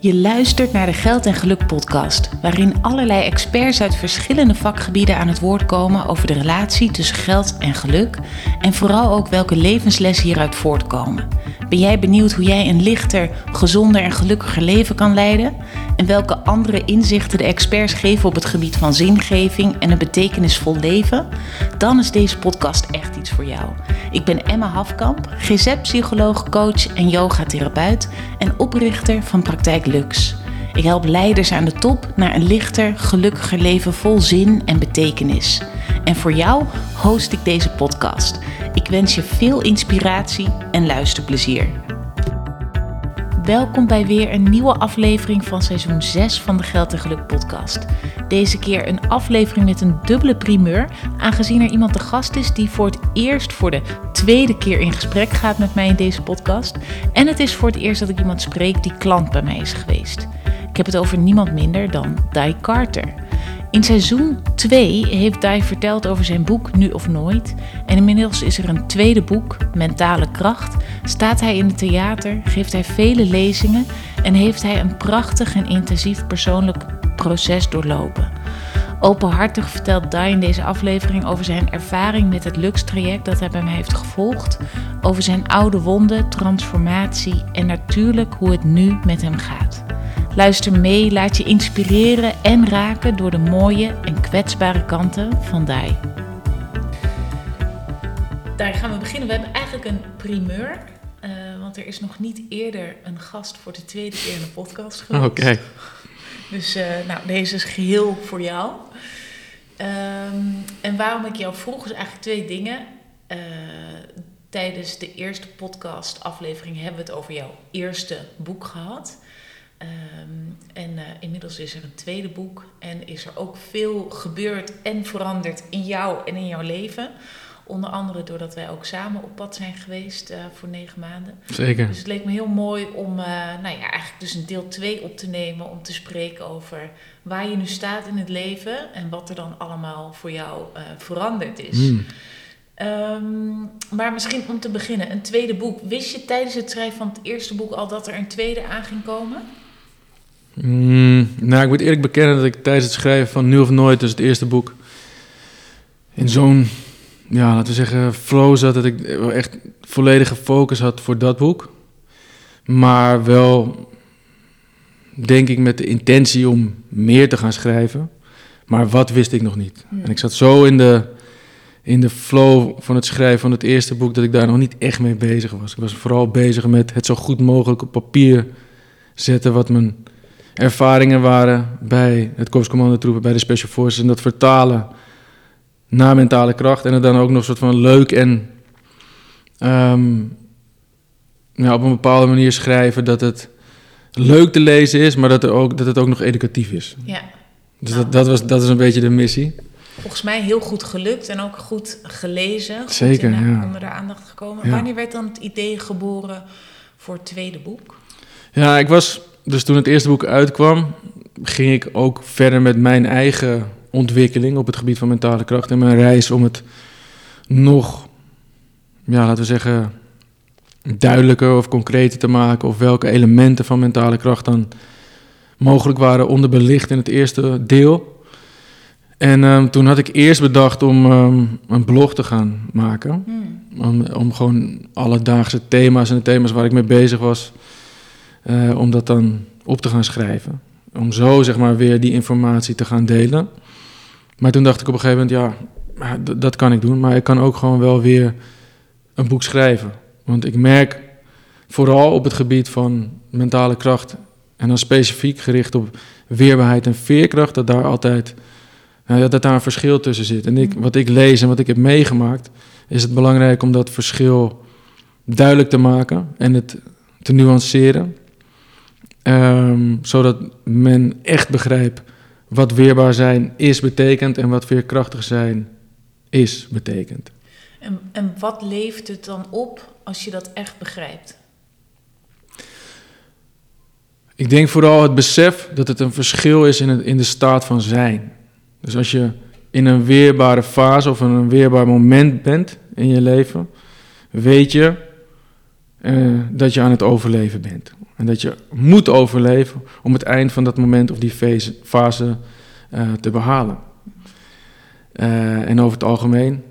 Je luistert naar de Geld en Geluk podcast, waarin allerlei experts uit verschillende vakgebieden aan het woord komen over de relatie tussen geld en geluk en vooral ook welke levenslessen hieruit voortkomen. Ben jij benieuwd hoe jij een lichter, gezonder en gelukkiger leven kan leiden? En welke andere inzichten de experts geven op het gebied van zingeving en een betekenisvol leven? Dan is deze podcast echt iets voor jou. Ik ben Emma Hafkamp, GZ-psycholoog, coach en yogatherapeut en oprichter van Praktijk Lux. Ik help leiders aan de top naar een lichter, gelukkiger leven vol zin en betekenis. En voor jou host ik deze podcast. Ik wens je veel inspiratie en luisterplezier. Welkom bij weer een nieuwe aflevering van seizoen 6 van de Geld en Geluk podcast. Deze keer een aflevering met een dubbele primeur, aangezien er iemand de gast is die voor het eerst voor de tweede keer in gesprek gaat met mij in deze podcast. En het is voor het eerst dat ik iemand spreek die klant bij mij is geweest. Ik heb het over niemand minder dan Di Carter. In seizoen 2 heeft Dai verteld over zijn boek Nu of Nooit. En inmiddels is er een tweede boek, Mentale Kracht. Staat hij in het theater, geeft hij vele lezingen en heeft hij een prachtig en intensief persoonlijk proces doorlopen. Openhartig vertelt Dai in deze aflevering over zijn ervaring met het Lux-traject dat hij bij mij heeft gevolgd, over zijn oude wonden, transformatie en natuurlijk hoe het nu met hem gaat. Luister mee, laat je inspireren en raken door de mooie en kwetsbare kanten van Dai. Daar gaan we beginnen. We hebben eigenlijk een primeur. Uh, want er is nog niet eerder een gast voor de tweede keer in de podcast geweest. Oké. Dus uh, nou, deze is geheel voor jou. Um, en waarom ik jou vroeg is eigenlijk twee dingen. Uh, tijdens de eerste podcast aflevering hebben we het over jouw eerste boek gehad. Um, en uh, inmiddels is er een tweede boek en is er ook veel gebeurd en veranderd in jou en in jouw leven. Onder andere doordat wij ook samen op pad zijn geweest uh, voor negen maanden. Zeker. Dus het leek me heel mooi om uh, nou ja, eigenlijk dus een deel 2 op te nemen. Om te spreken over waar je nu staat in het leven. En wat er dan allemaal voor jou uh, veranderd is. Mm. Um, maar misschien om te beginnen, een tweede boek. Wist je tijdens het schrijven van het eerste boek al dat er een tweede aan ging komen? Mm, nou, ik moet eerlijk bekennen dat ik tijdens het schrijven van Nu of Nooit, dus het eerste boek, in zo'n, ja, laten we zeggen, flow zat dat ik echt volledige focus had voor dat boek. Maar wel, denk ik, met de intentie om meer te gaan schrijven. Maar wat wist ik nog niet. En ik zat zo in de, in de flow van het schrijven van het eerste boek dat ik daar nog niet echt mee bezig was. Ik was vooral bezig met het zo goed mogelijk op papier zetten wat mijn ervaringen waren bij het Korps Commandotroepen, bij de Special Forces. En dat vertalen naar mentale kracht. En het dan ook nog soort van leuk en um, ja, op een bepaalde manier schrijven dat het leuk te lezen is, maar dat, er ook, dat het ook nog educatief is. Ja. Dus dat, dat, was, dat is een beetje de missie. Volgens mij heel goed gelukt en ook goed gelezen. Goed Zeker, ja. onder de aandacht gekomen. Ja. Wanneer werd dan het idee geboren voor het tweede boek? Ja, ik was dus toen het eerste boek uitkwam, ging ik ook verder met mijn eigen ontwikkeling op het gebied van mentale kracht en mijn reis om het nog, ja, laten we zeggen, duidelijker of concreter te maken of welke elementen van mentale kracht dan mogelijk waren onderbelicht in het eerste deel. En um, toen had ik eerst bedacht om um, een blog te gaan maken. Hmm. Om, om gewoon alledaagse thema's en de thema's waar ik mee bezig was, uh, om dat dan op te gaan schrijven. Om zo zeg maar weer die informatie te gaan delen. Maar toen dacht ik op een gegeven moment, ja, dat kan ik doen. Maar ik kan ook gewoon wel weer een boek schrijven. Want ik merk vooral op het gebied van mentale kracht... en dan specifiek gericht op weerbaarheid en veerkracht... dat daar altijd nou, dat daar een verschil tussen zit. En ik, wat ik lees en wat ik heb meegemaakt... is het belangrijk om dat verschil duidelijk te maken... en het te nuanceren... Um, zodat men echt begrijpt wat weerbaar zijn is betekent en wat veerkrachtig zijn is betekent. En, en wat levert het dan op als je dat echt begrijpt? Ik denk vooral het besef dat het een verschil is in, het, in de staat van zijn. Dus als je in een weerbare fase of in een weerbaar moment bent in je leven, weet je uh, dat je aan het overleven bent. En dat je moet overleven om het eind van dat moment of die fase, uh, te behalen. Uh, en over het algemeen,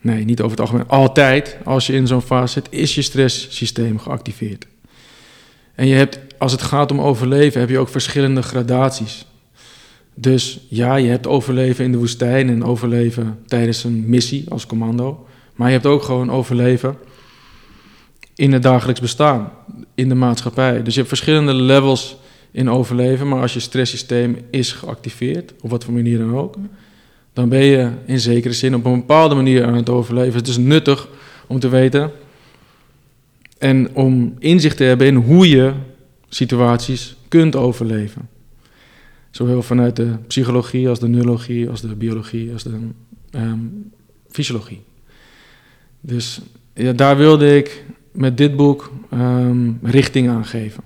nee, niet over het algemeen, altijd als je in zo'n fase zit, is je stresssysteem geactiveerd. En je hebt, als het gaat om overleven, heb je ook verschillende gradaties. Dus ja, je hebt overleven in de woestijn en overleven tijdens een missie als commando. Maar je hebt ook gewoon overleven in het dagelijks bestaan, in de maatschappij. Dus je hebt verschillende levels in overleven. Maar als je stresssysteem is geactiveerd, op wat voor manier dan ook, dan ben je in zekere zin op een bepaalde manier aan het overleven. Het is nuttig om te weten en om inzicht te hebben in hoe je situaties kunt overleven. Zowel vanuit de psychologie als de neurologie, als de biologie, als de um, fysiologie. Dus ja, daar wilde ik met dit boek um, richting aan geven.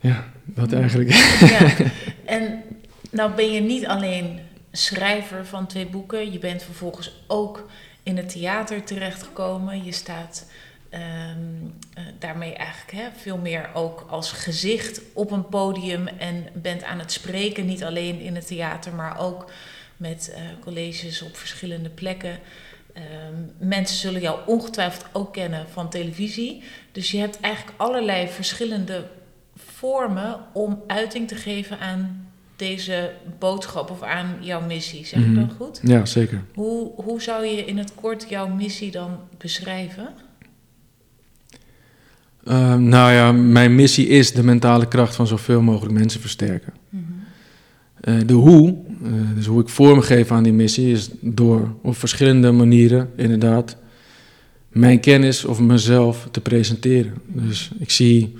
Ja, dat eigenlijk. Ja. En nou ben je niet alleen schrijver van twee boeken, je bent vervolgens ook in het theater terechtgekomen. Je staat um, uh, daarmee eigenlijk hè, veel meer ook als gezicht op een podium en bent aan het spreken, niet alleen in het theater, maar ook met uh, colleges op verschillende plekken. Um, mensen zullen jou ongetwijfeld ook kennen van televisie. Dus je hebt eigenlijk allerlei verschillende vormen om uiting te geven aan deze boodschap of aan jouw missie. Zeg ik mm -hmm. dat goed? Ja, zeker. Hoe, hoe zou je in het kort jouw missie dan beschrijven? Uh, nou ja, mijn missie is de mentale kracht van zoveel mogelijk mensen versterken. Mm uh, de hoe, uh, dus hoe ik vorm geef aan die missie, is door op verschillende manieren inderdaad mijn kennis of mezelf te presenteren. Dus ik zie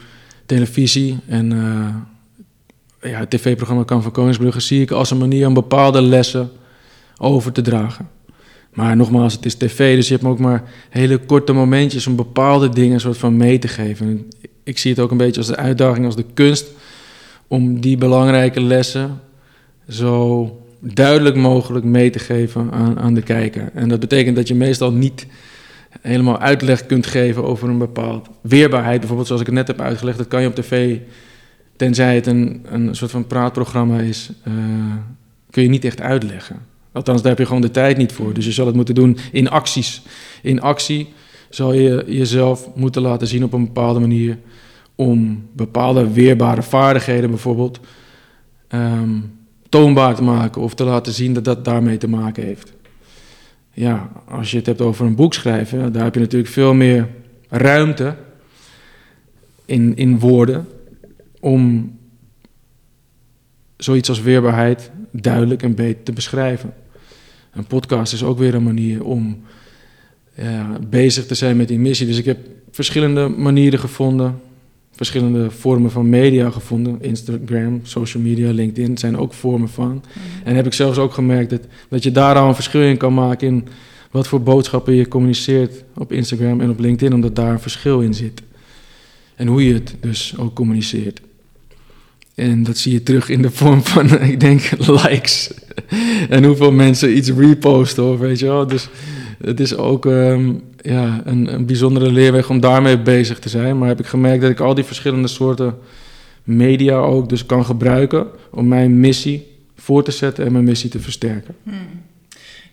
televisie en eh, ja, het tv-programma Kan van Koningsbrugge zie ik als een manier om bepaalde lessen over te dragen. Maar nogmaals, het is tv, dus je hebt ook maar hele korte momentjes om bepaalde dingen soort van mee te geven. ik zie het ook een beetje als de uitdaging, als de kunst, om die belangrijke lessen zo duidelijk mogelijk mee te geven aan, aan de kijker. En dat betekent dat je meestal niet helemaal uitleg kunt geven over een bepaald weerbaarheid. Bijvoorbeeld zoals ik het net heb uitgelegd, dat kan je op tv, tenzij het een, een soort van praatprogramma is, uh, kun je niet echt uitleggen. Althans, daar heb je gewoon de tijd niet voor. Dus je zal het moeten doen in acties. In actie zal je jezelf moeten laten zien op een bepaalde manier om bepaalde weerbare vaardigheden bijvoorbeeld um, toonbaar te maken of te laten zien dat dat daarmee te maken heeft. Ja, als je het hebt over een boek schrijven, daar heb je natuurlijk veel meer ruimte in, in woorden om zoiets als weerbaarheid duidelijk en beter te beschrijven. Een podcast is ook weer een manier om bezig te zijn met die missie. Dus ik heb verschillende manieren gevonden, verschillende vormen van media gevonden. Instagram, social media, LinkedIn zijn ook vormen van. Mm. En heb ik zelfs ook gemerkt dat, dat je daar al een verschil in kan maken in wat voor boodschappen je communiceert op Instagram en op LinkedIn, omdat daar een verschil in zit. En hoe je het dus ook communiceert. En dat zie je terug in de vorm van, ik denk, likes. en hoeveel mensen iets reposten, of weet je wel. Dus het is ook um, ja, een, een, bijzondere leerweg om daarmee bezig te zijn. Maar heb ik gemerkt dat ik al die verschillende soorten media ook dus kan gebruiken om mijn missie voor te zetten en mijn missie te versterken. Hmm.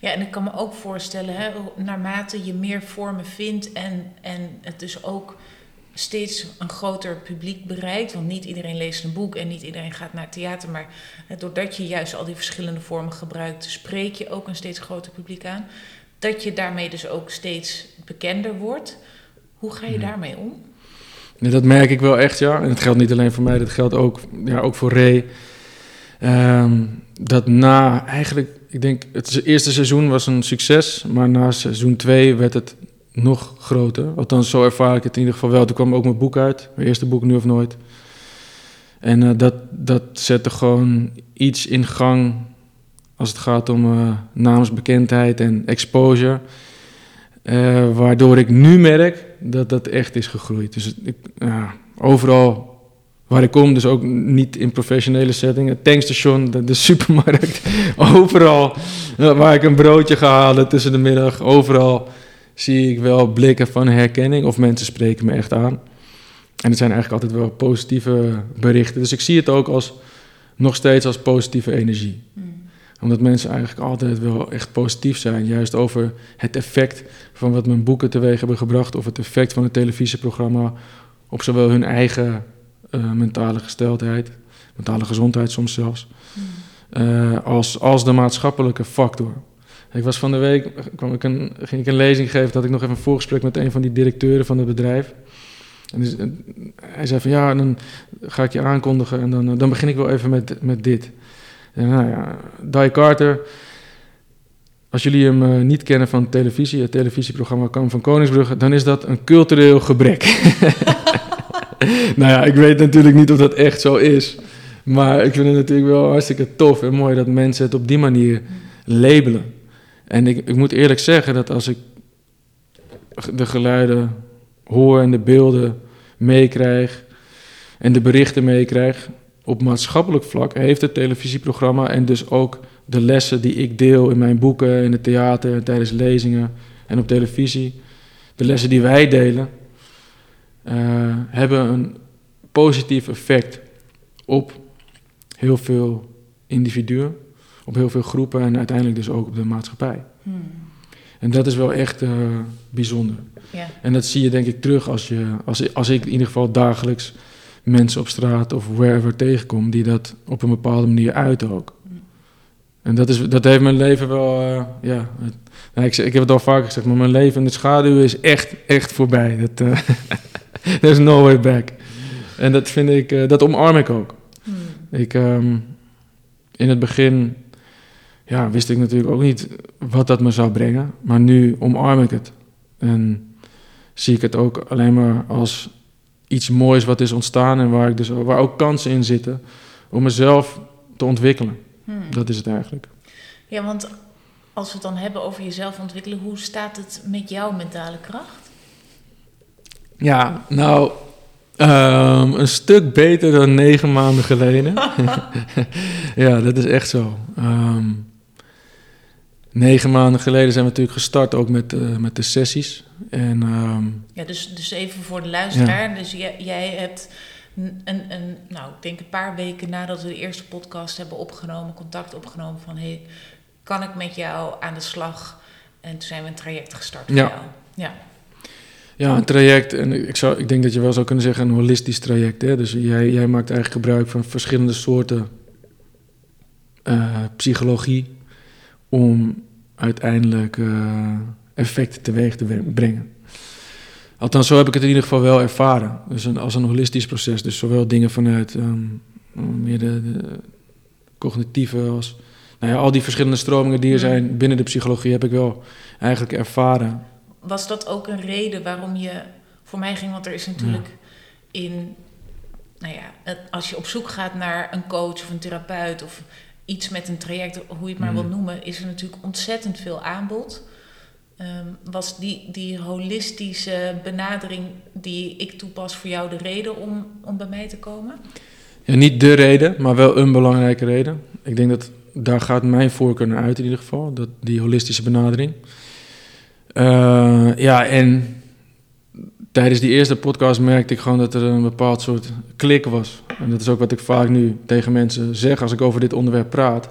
Ja, en ik kan me ook voorstellen, hè, naarmate je meer vormen vindt en, en het dus ook steeds een groter publiek bereikt. Want niet iedereen leest een boek en niet iedereen gaat naar theater. Maar doordat je juist al die verschillende vormen gebruikt, spreek je ook een steeds groter publiek aan. Dat je daarmee dus ook steeds bekender wordt. Hoe ga je mhm. daarmee om? Dat merk ik wel echt, ja. En het geldt niet alleen voor mij, dat geldt ook, ja, ook voor Ray. Um, dat na eigenlijk, ik denk, het eerste seizoen was een succes. Maar na seizoen 2 werd het nog groter. Althans, zo ervaar ik het in ieder geval wel. Toen kwam ook mijn boek uit, mijn eerste boek Nu of Nooit. En uh, dat, dat zette gewoon iets in gang als het gaat om uh, namensbekendheid en exposure. Uh, waardoor ik nu merk dat dat echt is gegroeid. Dus ik, overal waar ik kom, dus ook niet in professionele settingen. Het tankstation, de, supermarkt, overal waar ik een broodje ga halen tussen de middag, overal zie ik wel blikken van herkenning of mensen spreken me echt aan. en het zijn eigenlijk altijd wel positieve berichten. Dus ik zie het ook als, nog steeds als positieve energie. Hmm. Omdat mensen eigenlijk altijd wel echt positief zijn. Juist over het effect van wat mijn boeken teweeg hebben gebracht. Of het effect van het televisieprogramma op zowel hun eigen eh, mentale gesteldheid, mentale gezondheid soms zelfs, Hmm. eh, als, als de maatschappelijke factor. Ik was van de week, kwam ik een, ging ik een lezing geven, dat ik nog even een voorgesprek met een van die directeuren van het bedrijf. En dus, eh, hij zei van ja, dan ga ik je aankondigen en dan, dan begin ik wel even met, met dit. Nou ja, Die Carter, als jullie hem eh, niet kennen van televisie, het televisieprogramma Kam van Koningsbrugge, dan is dat een cultureel gebrek. nou ja, ik weet natuurlijk niet of dat echt zo is. Maar ik vind het natuurlijk wel hartstikke tof en mooi dat mensen het op die manier labelen. En ik, ik moet eerlijk zeggen dat als ik de geluiden hoor en de beelden meekrijg en de berichten meekrijg, op maatschappelijk vlak heeft het televisieprogramma en dus ook de lessen die ik deel in mijn boeken, in het theater, en tijdens lezingen en op televisie, de lessen die wij delen, eh, hebben een positief effect op heel veel individuen, op heel veel groepen en uiteindelijk dus ook op de maatschappij. Hmm. En dat is wel echt eh, bijzonder. Ja. En dat zie je denk ik terug als, je, als, als ik in ieder geval dagelijks mensen op straat of wherever tegenkom die dat op een bepaalde manier uiten ook. En dat, is, dat heeft mijn leven wel, eh, ja, het- nou, ik, ik heb het al vaker gezegd, maar mijn leven in de schaduw is echt, echt voorbij. Dat, eh, there's no way back. En dat vind ik, eh, dat omarm ik ook. Hmm. Ik, ehm, in het begin ja, wist ik natuurlijk ook niet wat dat me zou brengen. Maar nu omarm ik het. En zie ik het ook alleen maar als iets moois wat is ontstaan en waar, ik dus, waar ook kansen in zitten om mezelf te ontwikkelen. Hmm. Dat is het eigenlijk. Ja, want als we het dan hebben over jezelf ontwikkelen, hoe staat het met jouw mentale kracht? Ja, nou, ehm, een stuk beter dan negen maanden geleden. ja, dat is echt zo. Ehm, negen maanden geleden zijn we natuurlijk gestart ook met, eh, met de sessies. En ehm, Ja, dus, dus even voor de luisteraar. Dus jij, jij hebt een, een, een, nou, ik denk een paar weken nadat we de eerste podcast hebben opgenomen, contact opgenomen van hey, kan ik met jou aan de slag? En toen zijn we een traject gestart voor Ja. jou. Ja. ja, een traject. En ik, zou, ik denk dat je wel zou kunnen zeggen een holistisch traject. Hè? Dus jij, jij maakt eigenlijk gebruik van verschillende soorten eh, psychologie om uiteindelijk eh, effecten teweeg te brengen. Althans, zo heb ik het in ieder geval wel ervaren. Dus een, als een holistisch proces. Dus zowel dingen vanuit ehm, meer de, de cognitieve als... Nou ja, al die verschillende stromingen die er zijn binnen de psychologie heb ik wel eigenlijk ervaren. Was dat ook een reden waarom je voor mij ging? Want er is natuurlijk in, nou ja, als je op zoek gaat naar een coach of een therapeut of iets met een traject, hoe je het maar Mhm. wil noemen, is er natuurlijk ontzettend veel aanbod. Ehm, was die, die holistische benadering die ik toepas voor jou de reden om, om bij mij te komen? Ja, niet de reden, maar wel een belangrijke reden. Ik denk dat daar gaat mijn voorkeur naar uit in ieder geval, dat, die holistische benadering. Eh, ja, en tijdens die eerste podcast merkte ik gewoon dat er een bepaald soort klik was. En dat is ook wat ik vaak nu tegen mensen zeg als ik over dit onderwerp praat.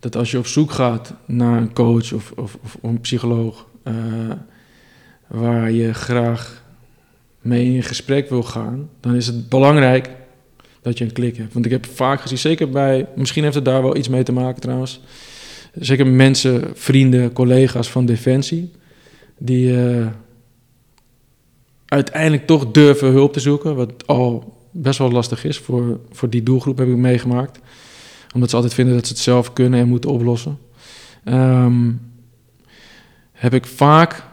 Dat als je op zoek gaat naar een coach of, of, of een psycholoog eh, waar je graag mee in gesprek wil gaan, dan is het belangrijk dat je een klik hebt. Want ik heb vaak gezien, zeker bij, misschien heeft het daar wel iets mee te maken trouwens. Zeker mensen, vrienden, collega's van Defensie, die eh, uiteindelijk toch durven hulp te zoeken, wat al best wel lastig is voor, voor die doelgroep, heb ik meegemaakt. Omdat ze altijd vinden dat ze het zelf kunnen en moeten oplossen. Ehm, heb ik vaak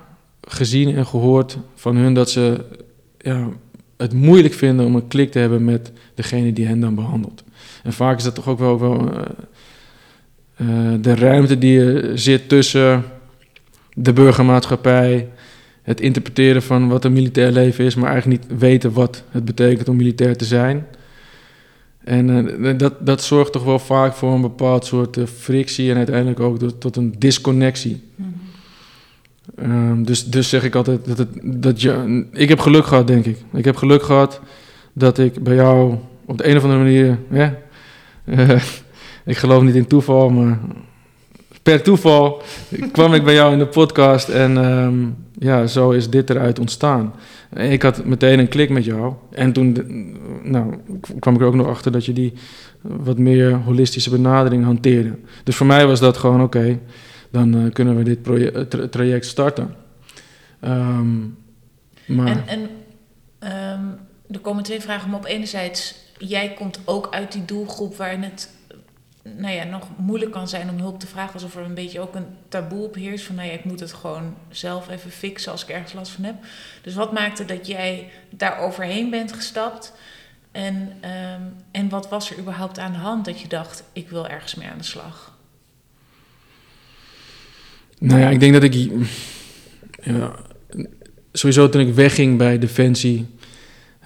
gezien en gehoord van hun dat ze ja, het moeilijk vinden om een klik te hebben met degene die hen dan behandelt. En vaak is dat toch ook wel, wel eh, eh, de ruimte die er zit tussen de burgermaatschappij, het interpreteren van wat een militair leven is, maar eigenlijk niet weten wat het betekent om militair te zijn. En eh, dat, dat zorgt toch wel vaak voor een bepaald soort eh, frictie en uiteindelijk ook tot- tot een disconnectie. Mhm. Ehm, dus, dus zeg ik altijd dat, het, dat je. Ik heb geluk gehad, denk ik. Ik heb geluk gehad dat ik bij jou op de een of andere manier. Ik geloof niet in toeval, maar per toeval kwam ik bij jou in de podcast en ehm, ja, zo is dit eruit ontstaan. Ik had meteen een klik met jou en toen nou, kwam ik er ook nog achter dat je die wat meer holistische benadering hanteerde. Dus voor mij was dat gewoon oké, dan uh, kunnen we dit tra traject starten. Um, maar... En, en um, er komen twee vragen om op. Enerzijds, jij komt ook uit die doelgroep waarin het nou ja, nog moeilijk kan zijn om hulp te vragen. Alsof er een beetje ook een taboe op heerst. Van nou ja, ik moet het gewoon zelf even fixen als ik ergens last van heb. Dus wat maakte dat jij daar overheen bent gestapt? En, um, en wat was er überhaupt aan de hand dat je dacht, ik wil ergens mee aan de slag? Nou ja, ik denk dat ik... Ja, sowieso toen ik wegging bij Defensie...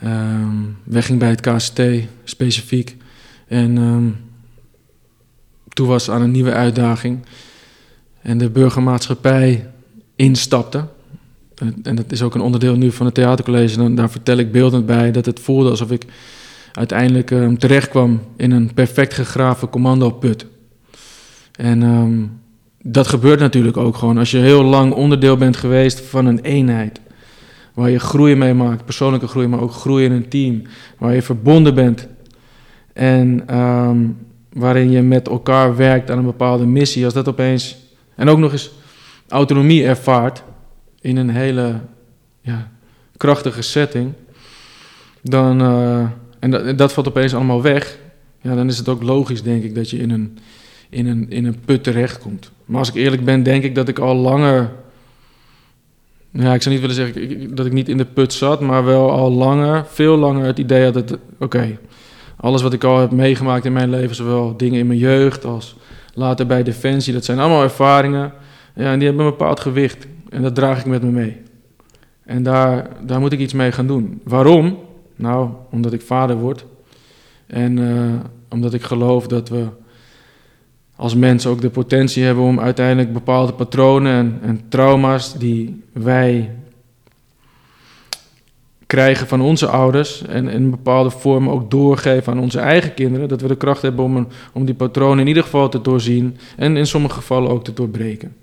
Um, wegging bij het KST specifiek... En um, toe was aan een nieuwe uitdaging. En de burgermaatschappij instapte. En dat is ook een onderdeel nu van het theatercollege. En daar vertel ik beeldend bij dat het voelde alsof ik uiteindelijk um, terecht kwam in een perfect gegraven commandoput. En um, dat gebeurt natuurlijk ook gewoon als je heel lang onderdeel bent geweest van een eenheid. Waar je groei mee maakt, persoonlijke groei, maar ook groei in een team. Waar je verbonden bent. En um, waarin je met elkaar werkt aan een bepaalde missie. Als dat opeens. En ook nog eens autonomie ervaart in een hele ja, krachtige setting. Dan. Uh, en dat, dat valt opeens allemaal weg. Ja, dan is het ook logisch, denk ik, dat je in een, in een, in een put terechtkomt. Maar als ik eerlijk ben, denk ik dat ik al langer. Ja, ik zou niet willen zeggen dat ik niet in de put zat, maar wel al langer, veel langer het idee had dat. Oké, alles wat ik al heb meegemaakt in mijn leven, zowel dingen in mijn jeugd als later bij Defensie, dat zijn allemaal ervaringen. Ja, en die hebben een bepaald gewicht. En dat draag ik met me mee. En daar, daar moet ik iets mee gaan doen. Waarom? Nou, omdat ik vader word. En uh, omdat ik geloof dat we als mensen ook de potentie hebben om uiteindelijk bepaalde patronen en, en trauma's die wij krijgen van onze ouders en in bepaalde vorm ook doorgeven aan onze eigen kinderen. Dat we de kracht hebben om, om die patronen in ieder geval te doorzien en in sommige gevallen ook te doorbreken.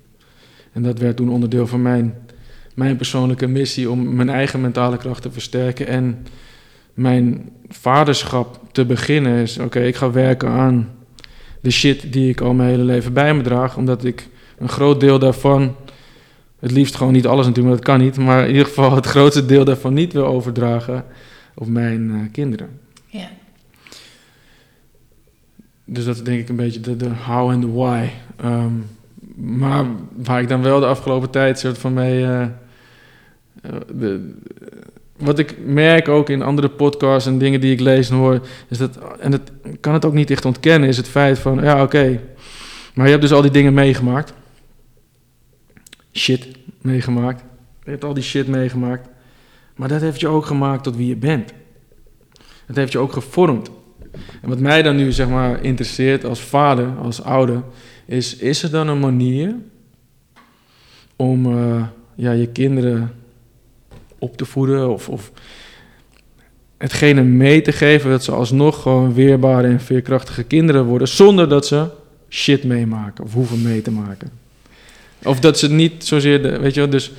En dat werd toen onderdeel van mijn, mijn persoonlijke missie om mijn eigen mentale kracht te versterken en mijn vaderschap te beginnen is, oké, ik ga werken aan de shit die ik al mijn hele leven bij me draag, omdat ik een groot deel daarvan het liefst gewoon niet alles natuurlijk, maar dat kan niet. Maar in ieder geval het grootste deel daarvan niet wil overdragen op mijn uh, kinderen. Ja. Dus dat is denk ik een beetje de, de how and the why. Um, maar waar ik dan wel de afgelopen tijd soort van mee... Uh, de, wat ik merk ook in andere podcasts en dingen die ik lees en hoor, is dat, en dat kan het ook niet echt ontkennen, is het feit van, ja oké, maar je hebt dus al die dingen meegemaakt shit meegemaakt. Je hebt al die shit meegemaakt. Maar dat heeft je ook gemaakt tot wie je bent. Dat heeft je ook gevormd. En wat mij dan nu zeg maar interesseert als vader, als ouder, is: is er dan een manier om uh, ja, je kinderen op te voeden of, of hetgene mee te geven dat ze alsnog gewoon weerbare en veerkrachtige kinderen worden, zonder dat ze shit meemaken of hoeven mee te maken? Of dat ze niet zozeer, de, weet je wel, dus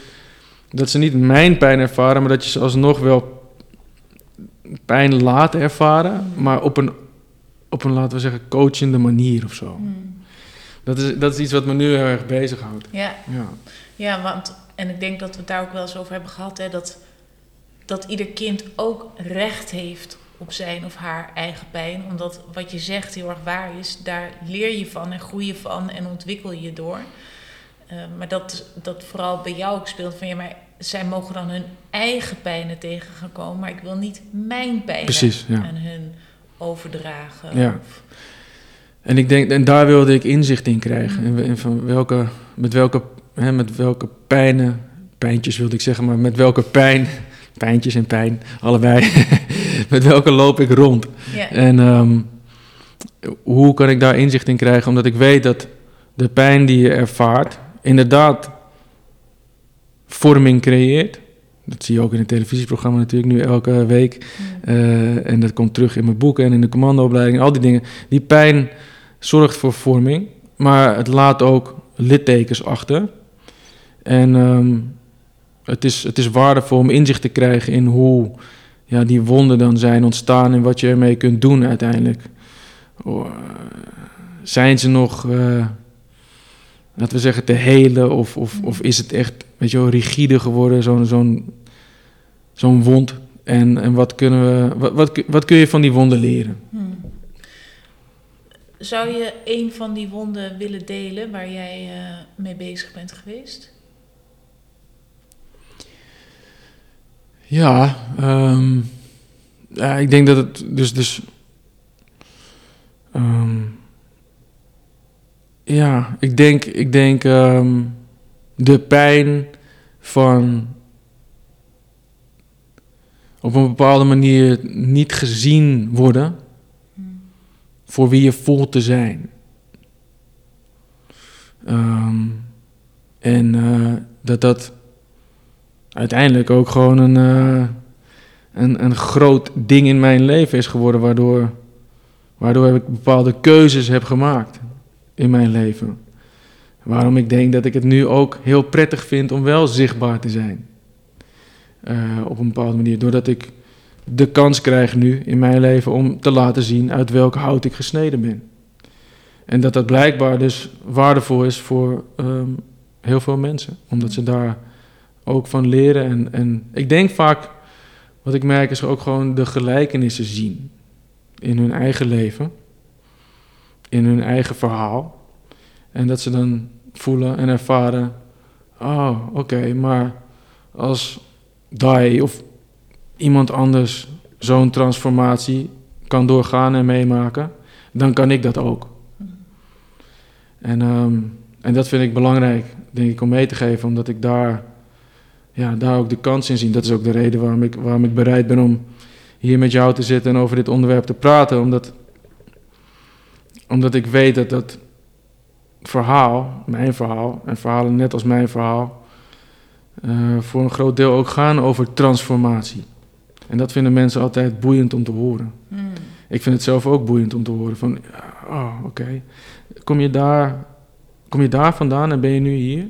dat ze niet mijn pijn ervaren, maar dat je ze alsnog wel pijn laten ervaren, maar op een, op een laten we zeggen, coachende manier of zo. Hmm. Dat, is, dat is iets wat me nu heel erg bezighoudt. Ja. ja. Ja, want, en ik denk dat we het daar ook wel eens over hebben gehad, hè, dat, dat ieder kind ook recht heeft op zijn of haar eigen pijn. Omdat wat je zegt heel erg waar is, daar leer je van en groei je van en ontwikkel je door. Uh, maar dat, dat vooral bij jou ook speelt van ja, maar zij mogen dan hun eigen pijnen tegen gaan komen, maar ik wil niet mijn pijnen Precies, ja. aan hun overdragen. Ja. Of... En ik denk, en daar wilde ik inzicht in krijgen. Mm. En van welke, met welke, hè, met welke pijnen, pijntjes wilde ik zeggen, maar met welke pijn, pijntjes en pijn, allebei, met welke loop ik rond. En um, hoe kan ik daar inzicht in krijgen? Omdat ik weet dat de pijn die je ervaart, inderdaad vorming creëert. Dat zie je ook in het televisieprogramma natuurlijk nu elke week. Uh, en dat komt terug in mijn boeken en in de commandoopleiding. Al die dingen. Die pijn zorgt voor vorming. Maar het laat ook littekens achter. En um, het, is, het is waardevol om inzicht te krijgen in hoe ja, die wonden dan zijn ontstaan en wat je ermee kunt doen uiteindelijk. Oh, zijn ze nog, uh, laten we zeggen, te helen? Of, of, of is het echt, weet je wel, rigide geworden, zo'n zo'n zo'n wond? En, en wat, kunnen we, wat, wat, wat kun je van die wonden leren? Hmm. Zou je een van die wonden willen delen waar jij uh, mee bezig bent geweest? Ja, um, ja, ik denk dat het dus. dus um, ja, ik denk, ik denk um, de pijn van op een bepaalde manier niet gezien worden voor wie je voelt te zijn. Um, en uh, dat dat uiteindelijk ook gewoon een, uh, een, een groot ding in mijn leven is geworden, waardoor, waardoor ik bepaalde keuzes heb gemaakt in mijn leven. Waarom ik denk dat ik het nu ook heel prettig vind om wel zichtbaar te zijn. Uh, op een bepaalde manier. Doordat ik de kans krijg nu in mijn leven om te laten zien uit welke hout ik gesneden ben. En dat dat blijkbaar dus waardevol is voor um, heel veel mensen. Omdat ze daar ook van leren. En, en ik denk vaak, wat ik merk, is ook gewoon de gelijkenissen zien in hun eigen leven, in hun eigen verhaal. En dat ze dan voelen en ervaren, oh oké, maar als Dai of iemand anders zo'n transformatie kan doorgaan en meemaken, dan kan ik dat ook. En, um, en dat vind ik belangrijk, denk ik, om mee te geven, omdat ik daar ja, daar ook de kans in zien. Dat is ook de reden waarom ik, waarom ik bereid ben om hier met jou te zitten en over dit onderwerp te praten. Omdat, omdat ik weet dat dat verhaal, mijn verhaal, en verhalen net als mijn verhaal, uh, voor een groot deel ook gaan over transformatie. En dat vinden mensen altijd boeiend om te horen. Hmm. Ik vind het zelf ook boeiend om te horen van, oh, oké, kom je daar, kom je daar vandaan en ben je nu hier?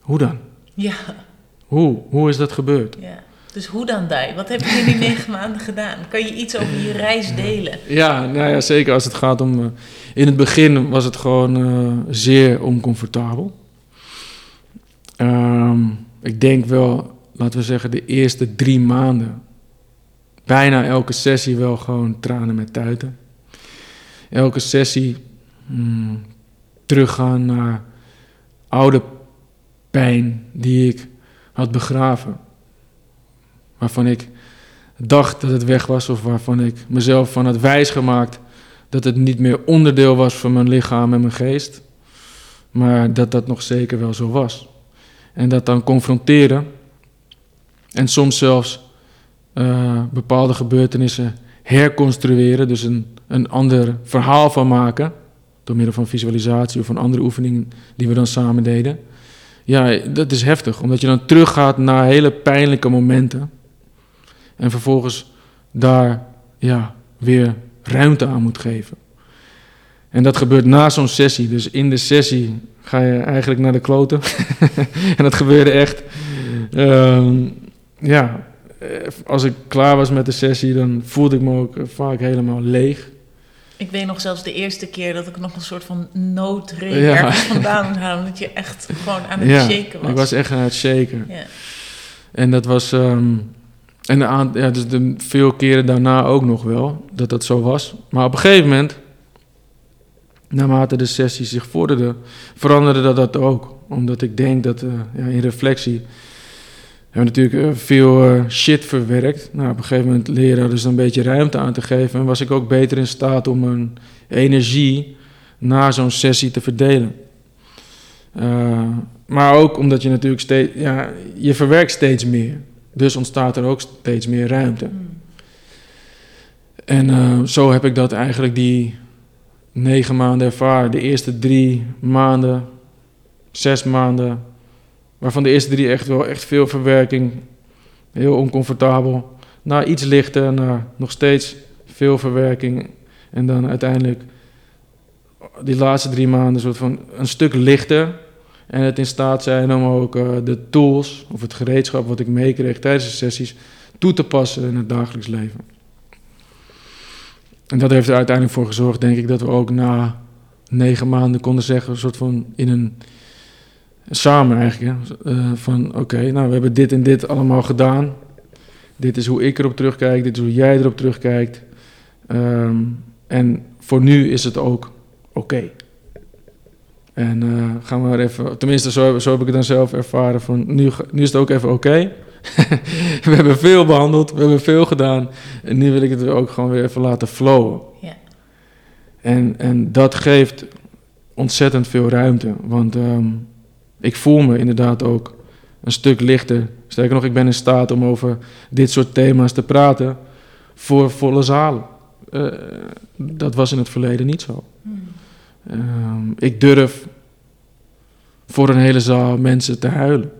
Hoe dan? Ja. Hoe? Hoe is dat gebeurd? Ja. Dus hoe dan, Dai? Wat heb je in die negen maanden gedaan? Kan je iets over je reis delen? Ja, nou ja, zeker als het gaat om... Uh, in het begin was het gewoon uh, zeer oncomfortabel. Um, ik denk wel, laten we zeggen, de eerste drie maanden... bijna elke sessie wel gewoon tranen met tuiten. Elke sessie mm, teruggaan naar oude pijn die ik had begraven. Waarvan ik dacht dat het weg was, of waarvan ik mezelf van had wijsgemaakt dat het niet meer onderdeel was van mijn lichaam en mijn geest, maar dat dat nog zeker wel zo was. En dat dan confronteren en soms zelfs uh, bepaalde gebeurtenissen herconstrueren, dus een, een ander verhaal van maken, door middel van visualisatie of een andere oefening die we dan samen deden. Ja, dat is heftig, omdat je dan teruggaat naar hele pijnlijke momenten. En vervolgens daar ja, weer ruimte aan moet geven. En dat gebeurt na zo'n sessie. Dus in de sessie ga je eigenlijk naar de kloten. en dat gebeurde echt. Uh, ja, als ik klaar was met de sessie, dan voelde ik me ook vaak helemaal leeg. Ik weet nog zelfs de eerste keer dat ik nog een soort van noodreden ja. vandaan moest halen. Dat je echt gewoon aan het ja, shaken was. ik was echt aan het shaken. Ja. En dat was... Um, en de ja, dus de veel keren daarna ook nog wel, dat dat zo was. Maar op een gegeven moment, naarmate de sessie zich vorderde, veranderde dat, dat ook. Omdat ik denk dat uh, ja, in reflectie hebben natuurlijk eh, veel eh, shit verwerkt. Nou, op een gegeven moment leren dus een beetje ruimte aan te geven. En was ik ook beter in staat om mijn energie na zo'n sessie te verdelen. Maar ook omdat je natuurlijk steeds, ja, je verwerkt steeds meer. Dus ontstaat er ook steeds meer ruimte. Hmm. En uh, zo heb ik dat eigenlijk die negen maanden ervaren. De eerste drie maanden, zes maanden Waarvan de eerste drie echt wel echt veel verwerking, heel oncomfortabel. Naar iets lichter, naar nog steeds veel verwerking. En dan uiteindelijk die laatste drie maanden soort van een stuk lichter. En het in staat zijn om ook uh, de tools of het gereedschap wat ik meekreeg tijdens de sessies toe te passen in het dagelijks leven. En dat heeft er uiteindelijk voor gezorgd, denk ik, dat we ook na negen maanden konden zeggen, een soort van in een samen eigenlijk, uh, van oké, nou we hebben dit en dit allemaal gedaan. Dit is hoe ik erop terugkijk, dit is hoe jij erop terugkijkt. Um, en voor nu is het ook oké. En uh, gaan we er even, tenminste zo, zo, heb ik het dan zelf ervaren, van nu, nu is het ook even oké. we hebben veel behandeld, we hebben veel gedaan. En nu wil ik het ook gewoon weer even laten flowen. Ja. En, en dat geeft ontzettend veel ruimte. Want um, ik voel me inderdaad ook een stuk lichter. Sterker nog, ik ben in staat om over dit soort thema's te praten voor volle zalen. Uh, dat was in het verleden niet zo. Hmm. Um, ik durf voor een hele zaal mensen te huilen.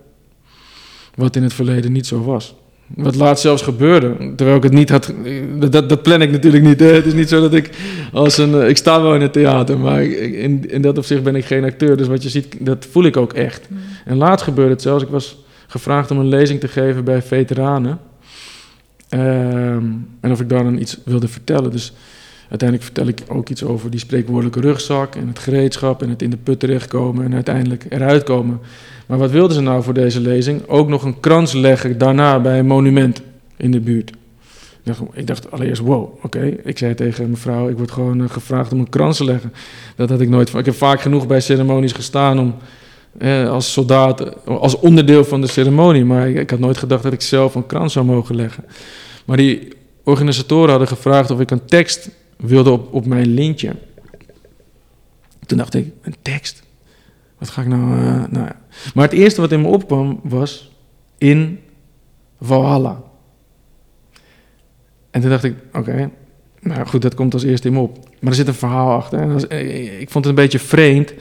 Wat in het verleden niet zo was. Wat laatst zelfs gebeurde, terwijl ik het niet had. Dat, dat plan ik natuurlijk niet. Hè. Het is niet zo dat ik als een. Eh, ik sta wel in het theater, maar in, in dat opzicht ben ik geen acteur. Dus wat je ziet, dat voel ik ook echt. Mm. En laatst gebeurde het zelfs. Ik was gevraagd om een lezing te geven bij veteranen. Ehm, en of ik daar dan iets wilde vertellen. Dus uiteindelijk vertel ik ook iets over die spreekwoordelijke rugzak en het gereedschap en het in de put terechtkomen en uiteindelijk eruit komen. Maar wat wilden ze nou voor deze lezing? Ook nog een krans leggen daarna bij een monument in de buurt. Ik dacht, ik dacht allereerst, wow, oké. Ik zei tegen mevrouw, ik word gewoon eh, gevraagd om een krans te leggen. Dat had ik nooit Ik heb vaak genoeg bij ceremonies gestaan om eh, als soldaat, als onderdeel van de ceremonie. Maar ik, ik, had nooit gedacht dat ik zelf een krans zou mogen leggen. Maar die organisatoren hadden gevraagd of ik een tekst wilde op, op mijn lintje. Toen dacht ik, een tekst? Wat ga ik nou... Uh, nou ja. Maar het eerste wat in me opkwam was in Valhalla. En toen dacht ik, oké, nou goed, dat komt als eerste in me op. Maar er zit een verhaal achter. En eh, ik vond het een beetje vreemd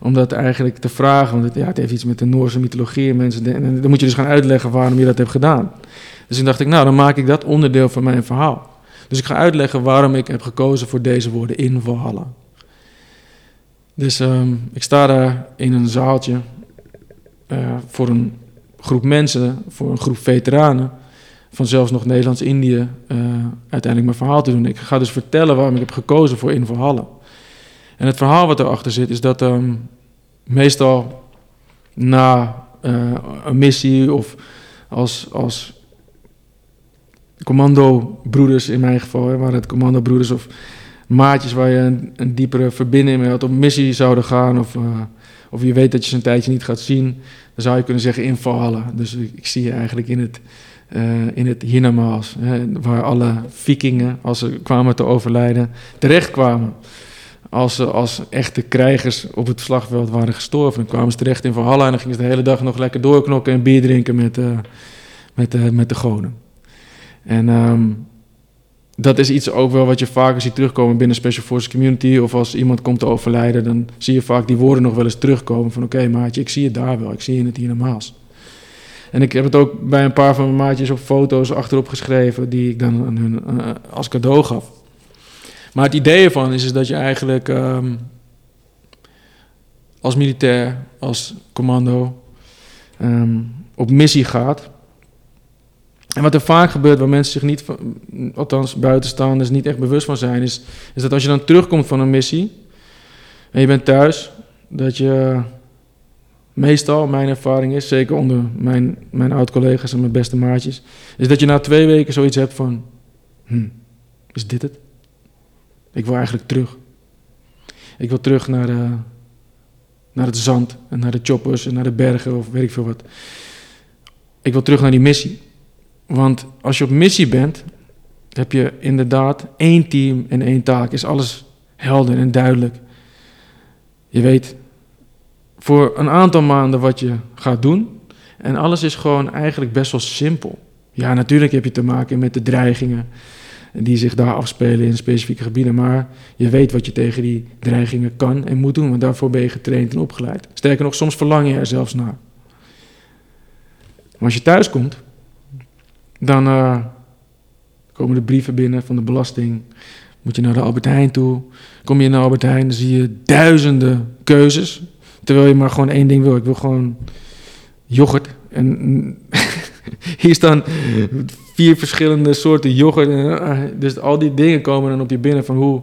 om dat eigenlijk te vragen. Want het, ja, het heeft iets met de Noorse mythologie en mensen. En dan moet je dus gaan uitleggen waarom je dat hebt gedaan. Dus toen dacht ik, nou, dan maak ik dat onderdeel van mijn verhaal. Dus ik ga uitleggen waarom ik heb gekozen voor deze woorden in Valhalla. Dus um, ik sta daar in een zaaltje uh, voor een groep mensen, voor een groep veteranen van zelfs nog Nederlands-Indië, uh, uiteindelijk mijn verhaal te doen. Ik ga dus vertellen waarom ik heb gekozen voor in Valhalla. En het verhaal wat erachter zit is dat um, meestal na uh, een missie of als, als commando-broeders in mijn geval, waren het commando-broeders of maatjes waar je een, een, diepere verbinding mee had, op missie zouden gaan of, uh, of je weet dat je ze een tijdje niet gaat zien, dan zou je kunnen zeggen invallen. Dus ik, zie je eigenlijk in het, uh, in het waar alle vikingen, als ze kwamen te overlijden, terechtkwamen. Als ze als echte krijgers op het slagveld waren gestorven. Kwamen ze terecht in Valhalla en dan gingen ze de hele dag nog lekker doorknokken en bier drinken met, uh, met, met de goden. En um, dat is iets ook wel wat je vaker ziet terugkomen binnen Special Forces Community. Of als iemand komt te overlijden, dan zie je vaak die woorden nog wel eens terugkomen. Van oké maatje, ik zie het daar wel, ik zie het hier normaals. En ik heb het ook bij een paar van mijn maatjes op foto's achterop geschreven, die ik dan aan hun uh, als cadeau gaf. Maar het idee ervan is, is dat je eigenlijk um, als militair, als commando, um, op missie gaat en wat er vaak gebeurt, waar mensen zich niet, althans buitenstaanders, niet echt bewust van zijn, is, is dat als je dan terugkomt van een missie en je bent thuis, dat je meestal, mijn ervaring is, zeker onder mijn, mijn oud-collega's en mijn beste maatjes, is dat je na twee weken zoiets hebt van, hm, is dit het? Ik wil eigenlijk terug. Ik wil terug naar, de, naar het zand en naar de choppers en naar de bergen of weet ik veel wat. Ik wil terug naar die missie. Want als je op missie bent, heb je inderdaad één team en één taak. Is alles helder en duidelijk. Je weet voor een aantal maanden wat je gaat doen. En alles is gewoon eigenlijk best wel simpel. Ja, natuurlijk heb je te maken met de dreigingen die zich daar afspelen in specifieke gebieden. Maar je weet wat je tegen die dreigingen kan en moet doen, want daarvoor ben je getraind en opgeleid. Sterker nog, soms verlang je er zelfs naar. Maar als je thuis komt, dan eh, komen de brieven binnen van de belasting. Moet je naar de Albert Heijn toe. Kom je naar Albert Heijn, dan zie je duizenden keuzes. Terwijl je maar gewoon één ding wil. Ik wil gewoon yoghurt. En hier staan vier verschillende soorten yoghurt. Eh, dus al die dingen komen dan op je binnen van hoe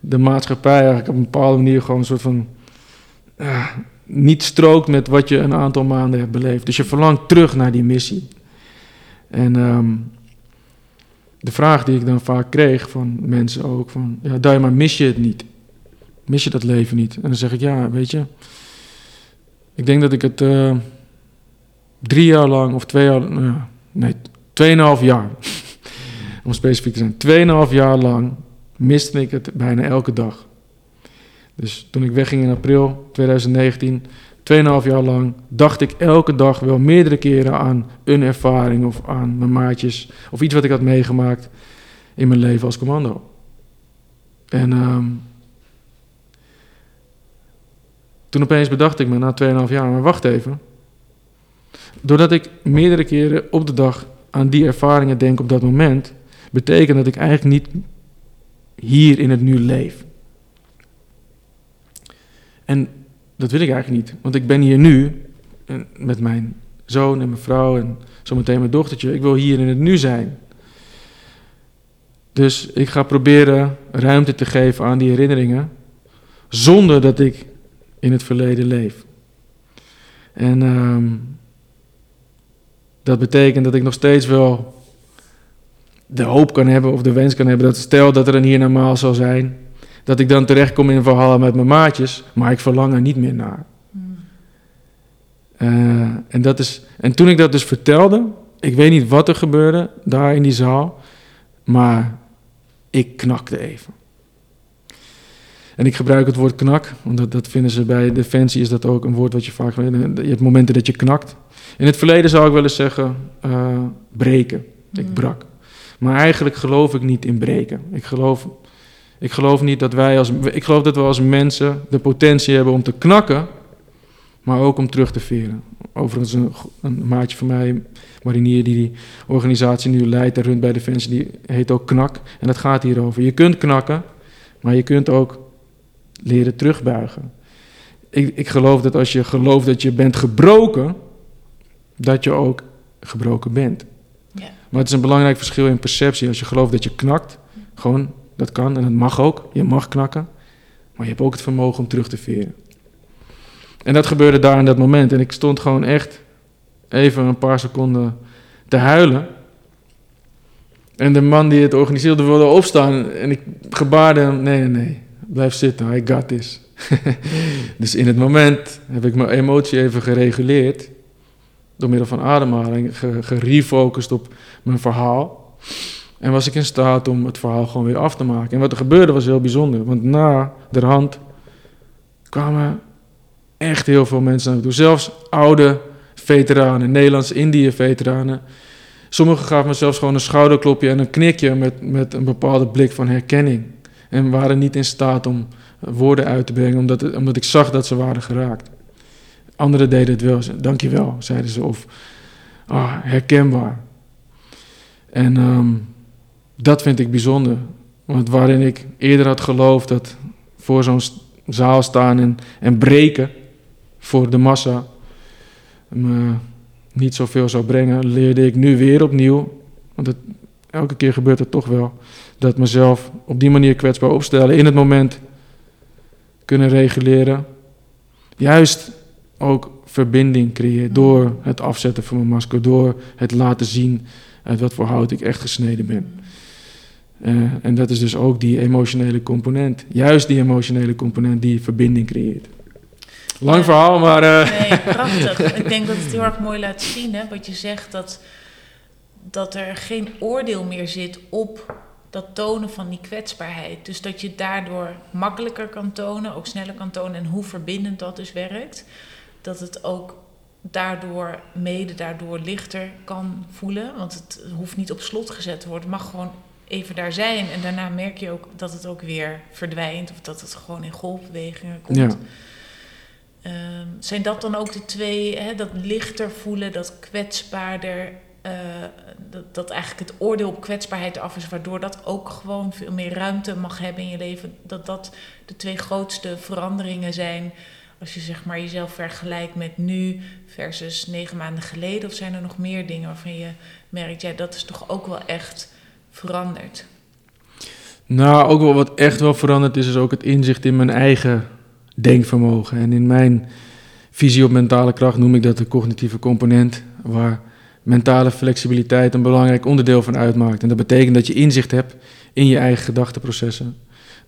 de maatschappij eigenlijk op een bepaalde manier gewoon een soort van uh, niet strookt met wat je een aantal maanden hebt beleefd. Dus je verlangt terug naar die missie. En um, de vraag die ik dan vaak kreeg van mensen ook, van ja, maar mis je het niet? Mis je dat leven niet? En dan zeg ik, ja, weet je, ik denk dat ik het uh, drie jaar lang, of twee jaar, uh, nee, tweeënhalf jaar, om specifiek te zijn, tweeënhalf jaar lang miste ik het bijna elke dag. Dus toen ik wegging in april 2019, 2,5 jaar lang, dacht ik elke dag wel meerdere keren aan een ervaring of aan mijn maatjes of iets wat ik had meegemaakt in mijn leven als commando. En um, toen opeens bedacht ik me na 2,5 jaar, maar wacht even. Doordat ik meerdere keren op de dag aan die ervaringen denk op dat moment, betekent dat ik eigenlijk niet hier in het nu leef. En dat wil ik eigenlijk niet, want ik ben hier nu met mijn zoon en mijn vrouw en zometeen mijn dochtertje. Ik wil hier in het nu zijn. Dus ik ga proberen ruimte te geven aan die herinneringen, zonder dat ik in het verleden leef. En um, dat betekent dat ik nog steeds wel de hoop kan hebben of de wens kan hebben dat stel dat er een hier normaal zal zijn, dat ik dan terechtkom in een verhaal met mijn maatjes, maar ik verlang er niet meer naar. Uh, en, dat is, en toen ik dat dus vertelde, ik weet niet wat er gebeurde daar in die zaal, maar ik knakte even. En ik gebruik het woord knak, want dat, dat vinden ze bij Defensie, is dat ook een woord wat je vaak... Je hebt momenten dat je knakt. In het verleden zou ik wel eens zeggen, uh, breken. Ik mm. brak. Maar eigenlijk geloof ik niet in breken. Ik geloof, ik geloof niet dat wij als... Ik geloof dat we als mensen de potentie hebben om te knakken, maar ook om terug te veren. Overigens, een, een maatje van mij, marinier, die die organisatie nu leidt en runt bij Defensie, die heet ook KNAK. En dat gaat hierover. Je kunt knakken, maar je kunt ook leren terugbuigen. Ik, ik geloof dat als je gelooft dat je bent gebroken, dat je ook gebroken bent. Ja. Maar het is een belangrijk verschil in perceptie. Als je gelooft dat je knakt, gewoon, dat kan en dat mag ook. Je mag knakken, maar je hebt ook het vermogen om terug te veren. En dat gebeurde daar in dat moment. En ik stond gewoon echt even een paar seconden te huilen. En de man die het organiseerde wilde opstaan. En ik gebaarde hem: nee, nee, nee, blijf zitten, I got this. dus in het moment heb ik mijn emotie even gereguleerd. Door middel van ademhaling, gerefocust op mijn verhaal. En was ik in staat om het verhaal gewoon weer af te maken. En wat er gebeurde was heel bijzonder. Want na de hand kwamen echt heel veel mensen naar me toe. Zelfs oude veteranen, Nederlands-Indië-veteranen. Sommigen gaven me zelfs gewoon een schouderklopje en een knikje met, met een bepaalde blik van herkenning. En waren niet in staat om woorden uit te brengen, omdat, omdat ik zag dat ze waren geraakt. Anderen deden het wel. Dankjewel, zeiden ze. Of ah, herkenbaar. En ehm, dat vind ik bijzonder. Want waarin ik eerder had geloofd dat voor zo'n zaal staan en, en breken voor de massa me niet zoveel zou brengen, leerde ik nu weer opnieuw, want het, elke keer gebeurt het toch wel, dat mezelf op die manier kwetsbaar opstellen, in het moment kunnen reguleren. Juist ook verbinding creëren door het afzetten van mijn masker, door het laten zien uit wat voor hout ik echt gesneden ben. Uh, en dat is dus ook die emotionele component. Juist die emotionele component die verbinding creëert. Lang verhaal, maar... Uh... Nee, prachtig. ik denk dat het heel erg mooi laat zien, hè, wat je zegt, dat, dat er geen oordeel meer zit op dat tonen van die kwetsbaarheid. Dus dat je daardoor makkelijker kan tonen, ook sneller kan tonen en hoe verbindend dat dus werkt. Dat het ook daardoor, mede daardoor lichter kan voelen. Want het hoeft niet op slot gezet te worden. Het mag gewoon even daar zijn. En daarna merk je ook dat het ook weer verdwijnt. Of dat het gewoon in golfbewegingen komt. Ja. ehm, zijn dat dan ook de twee, hè, dat lichter voelen, dat kwetsbaarder, uh, dat, dat eigenlijk het oordeel op kwetsbaarheid af is, waardoor dat ook gewoon veel meer ruimte mag hebben in je leven, dat dat de twee grootste veranderingen zijn als je zeg maar jezelf vergelijkt met nu versus negen maanden geleden? Of zijn er nog meer dingen waarvan je merkt, ja, dat is toch ook wel echt veranderd? Nou, ook wel wat echt wel veranderd is, is ook het inzicht in mijn eigen denkvermogen. En in mijn visie op mentale kracht noem ik dat de cognitieve component, waar mentale flexibiliteit een belangrijk onderdeel van uitmaakt. En dat betekent dat je inzicht hebt in je eigen gedachteprocessen.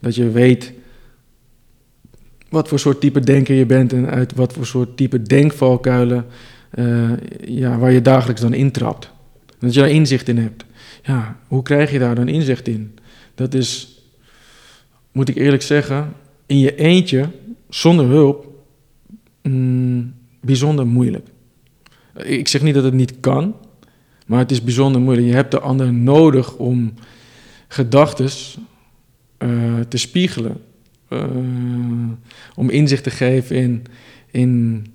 Dat je weet wat voor soort type denker je bent en uit wat voor soort type denkvalkuilen uh, ja, waar je dagelijks dan intrapt. Dat je daar inzicht in hebt. Ja, hoe krijg je daar dan inzicht in? Dat is, moet ik eerlijk zeggen, in je eentje, zonder hulp, mm, bijzonder moeilijk. Ik zeg niet dat het niet kan, maar het is bijzonder moeilijk. Je hebt de ander nodig om gedachten uh, te spiegelen uh, om inzicht te geven in, in,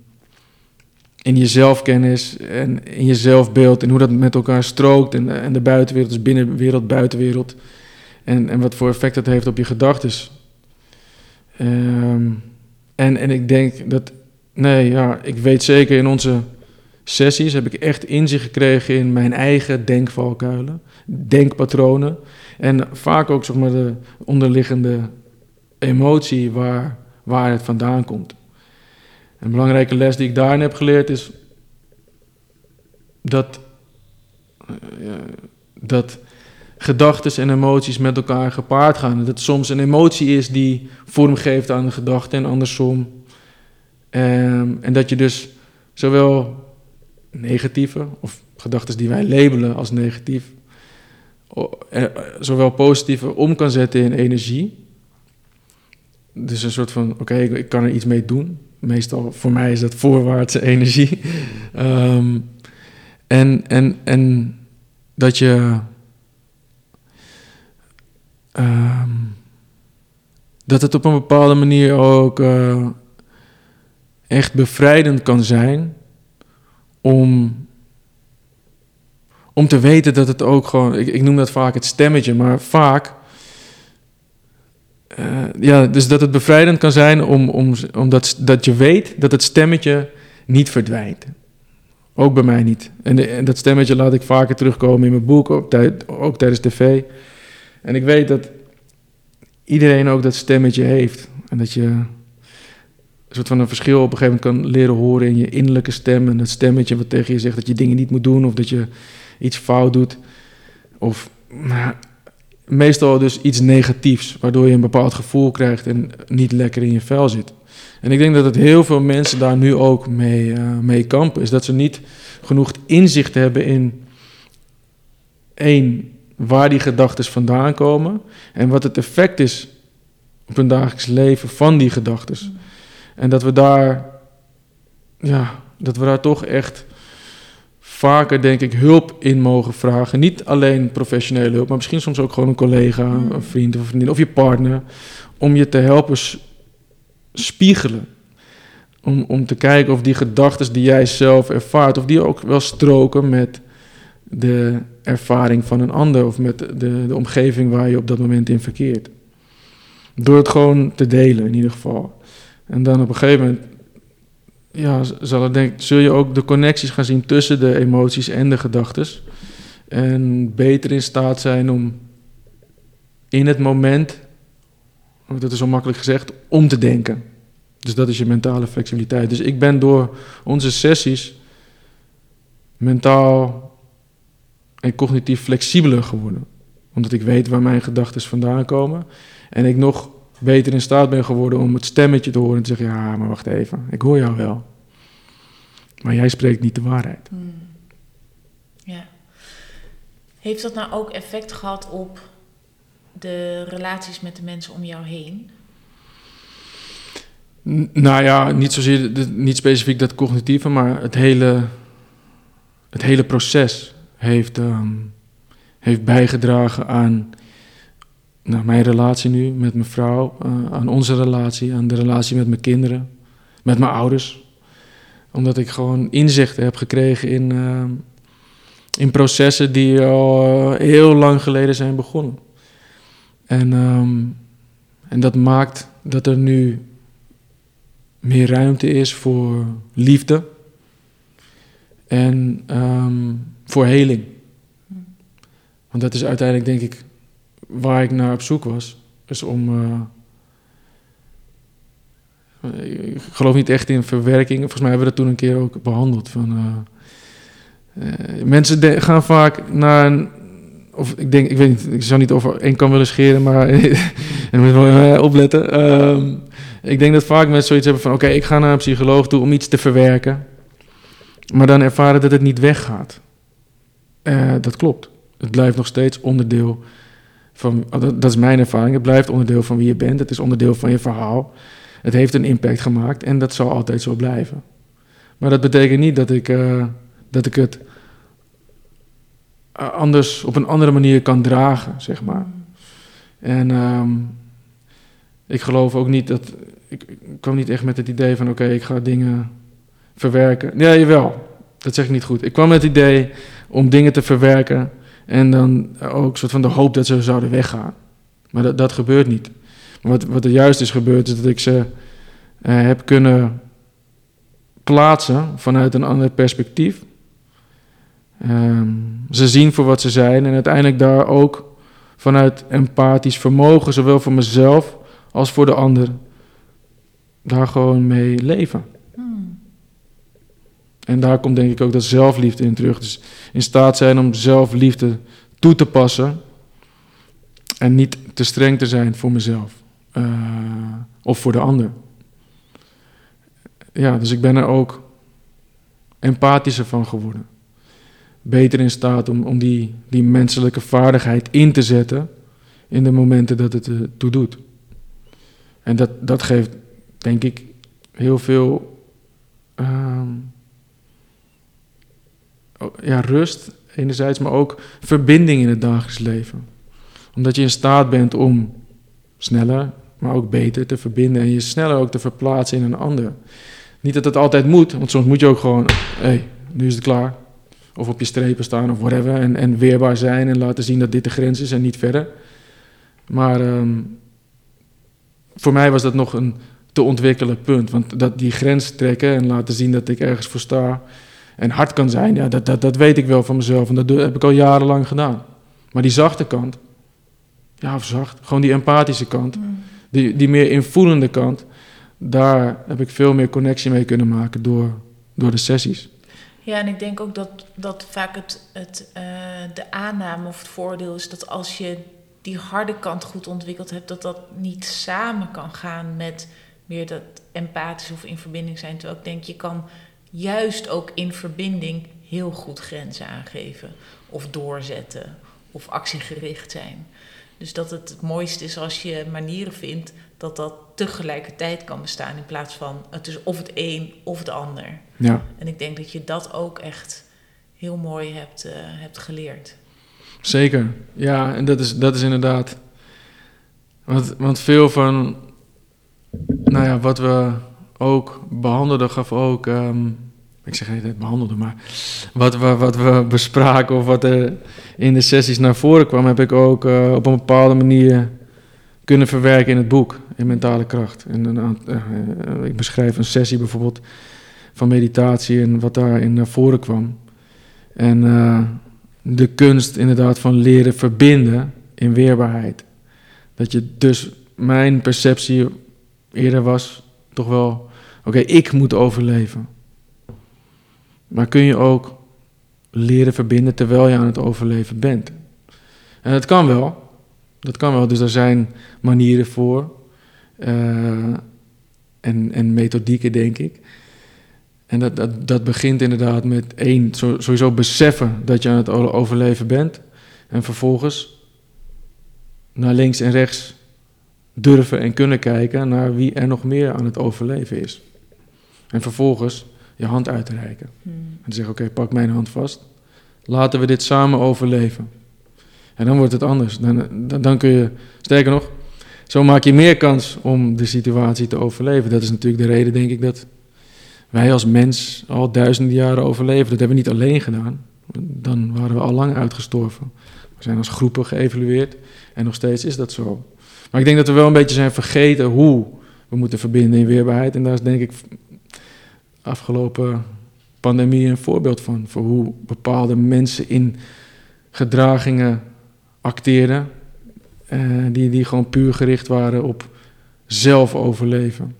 in je zelfkennis en in je zelfbeeld en hoe dat met elkaar strookt en, en de buitenwereld, dus binnenwereld, buitenwereld. En, en wat voor effect dat heeft op je gedachten. Um, en, en ik denk dat, nee, ja, ik weet zeker in onze sessies heb ik echt inzicht gekregen in mijn eigen denkvalkuilen, denkpatronen. En vaak ook zeg maar, de onderliggende emotie waar, waar het vandaan komt. Een belangrijke les die ik daarin heb geleerd is dat, uh, dat gedachten en emoties met elkaar gepaard gaan. Dat soms een emotie is die vorm geeft aan een gedachte en andersom. Um, en dat je dus zowel negatieve of gedachten die wij labelen als negatief, eh, zowel positieve om kan zetten in energie. Dus een soort van, oké, ik, kan er iets mee doen. Meestal voor mij is dat voorwaartse energie. um, en, en, en dat je... Um, dat het op een bepaalde manier ook uh, echt bevrijdend kan zijn om, om te weten dat het ook gewoon, ik, ik noem dat vaak het stemmetje, maar vaak uh, ja, dus dat het bevrijdend kan zijn om, om, omdat dat je weet dat het stemmetje niet verdwijnt. Ook bij mij niet. En, en dat stemmetje laat ik vaker terugkomen in mijn boek, ook, ook tijdens tv. En ik weet dat iedereen ook dat stemmetje heeft. En dat je een soort van een verschil op een gegeven moment kan leren horen in je innerlijke stem. En dat stemmetje wat tegen je zegt dat je dingen niet moet doen of dat je iets fout doet. Of nou, meestal dus iets negatiefs, waardoor je een bepaald gevoel krijgt en niet lekker in je vel zit. En ik denk dat het heel veel mensen daar nu ook mee, uh, mee kampen, is dat ze niet genoeg inzicht hebben in één, waar die gedachten vandaan komen en wat het effect is op hun dagelijks leven van die gedachten. En dat we daar, ja, dat we daar toch echt vaker, denk ik, hulp in mogen vragen. Niet alleen professionele hulp, maar misschien soms ook gewoon een collega, mm. een vriend of vriendin of je partner. Om je te helpen spiegelen. Om, om te kijken of die gedachten die jij zelf ervaart, of die ook wel stroken met de ervaring van een ander of met de, de omgeving waar je op dat moment in verkeert. Door het gewoon te delen in ieder geval. En dan op een gegeven moment ja, zal, denk, zul je ook de connecties gaan zien tussen de emoties en de gedachten. En beter in staat zijn om in het moment, dat is zo makkelijk gezegd, om te denken. Dus dat is je mentale flexibiliteit. Dus ik ben door onze sessies mentaal en cognitief flexibeler geworden. Omdat ik weet waar mijn gedachten vandaan komen. En ik nog beter in staat ben geworden om het stemmetje te horen en te zeggen: Ja, maar wacht even, ik hoor jou wel. Maar jij spreekt niet de waarheid. Hmm. Ja. Heeft dat nou ook effect gehad op de relaties met de mensen om jou heen? nou ja, niet zozeer, niet specifiek dat cognitieve, maar het hele, het hele proces heeft, um, heeft bijgedragen aan nou, mijn relatie nu met mijn vrouw, uh, aan onze relatie, aan de relatie met mijn kinderen, met mijn ouders. Omdat ik gewoon inzichten heb gekregen in, uh, in processen die al heel lang geleden zijn begonnen. En, um, en dat maakt dat er nu meer ruimte is voor liefde en um, voor heling. Want dat is uiteindelijk, denk ik, waar ik naar op zoek was. Is om. Uh, ik geloof niet echt in verwerking. Volgens mij hebben we dat toen een keer ook behandeld. Van, uh, uh, mensen gaan vaak naar een. Of ik denk, ik weet ik zou niet over één kan willen scheren, maar. en moet wel opletten. Um, ik denk dat vaak mensen zoiets hebben van: oké, ik ga naar een psycholoog toe om iets te verwerken. Maar dan ervaren dat het niet weggaat. dat klopt. Het blijft nog steeds onderdeel van, oh, dat, is mijn ervaring, het blijft onderdeel van wie je bent, het is onderdeel van je verhaal. Het heeft een impact gemaakt en dat zal altijd zo blijven. Maar dat betekent niet dat ik, uh, dat ik het eh, anders, op een andere manier kan dragen, zeg maar. En um, ik geloof ook niet dat. Ik, kwam niet echt met het idee van: oké, ik ga dingen verwerken. Ja, jawel, dat zeg ik niet goed. Ik kwam met het idee om dingen te verwerken en dan ook soort van de hoop dat ze zouden weggaan. Maar dat, dat gebeurt niet. Maar wat, wat er juist is gebeurd, is dat ik ze uh, heb kunnen plaatsen vanuit een ander perspectief. Um, ze zien voor wat ze zijn en uiteindelijk daar ook vanuit empathisch vermogen, zowel voor mezelf als voor de ander, daar gewoon mee leven. En daar komt denk ik ook dat zelfliefde in terug. Dus in staat zijn om zelfliefde toe te passen. En niet te streng te zijn voor mezelf. Uh, of voor de ander. Ja, dus ik ben er ook empathischer van geworden. Beter in staat om, om die, die menselijke vaardigheid in te zetten in de momenten dat het er toe doet. En dat, dat geeft, denk ik, heel veel uh, ja, rust enerzijds, maar ook verbinding in het dagelijks leven. Omdat je in staat bent om sneller, maar ook beter te verbinden en je sneller ook te verplaatsen in een ander. Niet dat het altijd moet, want soms moet je ook gewoon, hé, hey, nu is het klaar. Of op je strepen staan of whatever. En, en weerbaar zijn en laten zien dat dit de grens is en niet verder. Maar um, voor mij was dat nog een te ontwikkelen punt. Want dat die grens trekken en laten zien dat ik ergens voor sta en hard kan zijn, ja, dat, dat, dat weet ik wel van mezelf. En dat heb ik al jarenlang gedaan. Maar die zachte kant, ja, of zacht, gewoon die empathische kant, mm. die, die meer invoelende kant, daar heb ik veel meer connectie mee kunnen maken door, door de sessies. Ja, en ik denk ook dat, dat vaak het, het, uh, de aanname of het voordeel is dat als je die harde kant goed ontwikkeld hebt, dat dat niet samen kan gaan met meer dat empathisch of in verbinding zijn. Terwijl ik denk, je kan juist ook in verbinding heel goed grenzen aangeven of doorzetten of actiegericht zijn. Dus dat het het mooiste is als je manieren vindt dat dat tegelijkertijd kan bestaan in plaats van het is of het een of het ander. Ja. En ik denk dat je dat ook echt heel mooi hebt, uh, hebt geleerd. Zeker, ja, en dat is, dat is inderdaad. Want, want veel van, nou ja, wat we ook behandelde, gaf ook, um, ik zeg het behandelde, maar wat we, wat we bespraken of wat er in de sessies naar voren kwam, heb ik ook uh, op een bepaalde manier kunnen verwerken in het boek, in mentale kracht. En een, uh, ik beschrijf een sessie bijvoorbeeld van meditatie en wat daarin naar voren kwam. En de kunst inderdaad van leren verbinden in weerbaarheid. Dat je dus, mijn perceptie eerder was toch wel, oké, ik moet overleven. Maar kun je ook leren verbinden terwijl je aan het overleven bent. En dat kan wel. Dat kan wel. Dus er zijn manieren voor. Uh, en, en methodieken, denk ik. En dat, dat, dat begint inderdaad met één, sowieso beseffen dat je aan het overleven bent. En vervolgens naar links en rechts durven en kunnen kijken naar wie er nog meer aan het overleven is. En vervolgens je hand uit te reiken. Hmm. En te zeggen, oké, pak mijn hand vast. Laten we dit samen overleven. En dan wordt het anders. Dan, dan, dan, kun je, sterker nog, zo maak je meer kans om de situatie te overleven. Dat is natuurlijk de reden, denk ik, dat wij als mens al duizenden jaren overleven. Dat hebben we niet alleen gedaan. Dan waren we al lang uitgestorven. We zijn als groepen geëvalueerd en nog steeds is dat zo. Maar ik denk dat we wel een beetje zijn vergeten hoe we moeten verbinden in weerbaarheid. En daar is denk ik afgelopen pandemie een voorbeeld van. Voor hoe bepaalde mensen in gedragingen acteerden. Eh, die, die gewoon puur gericht waren op zelf overleven.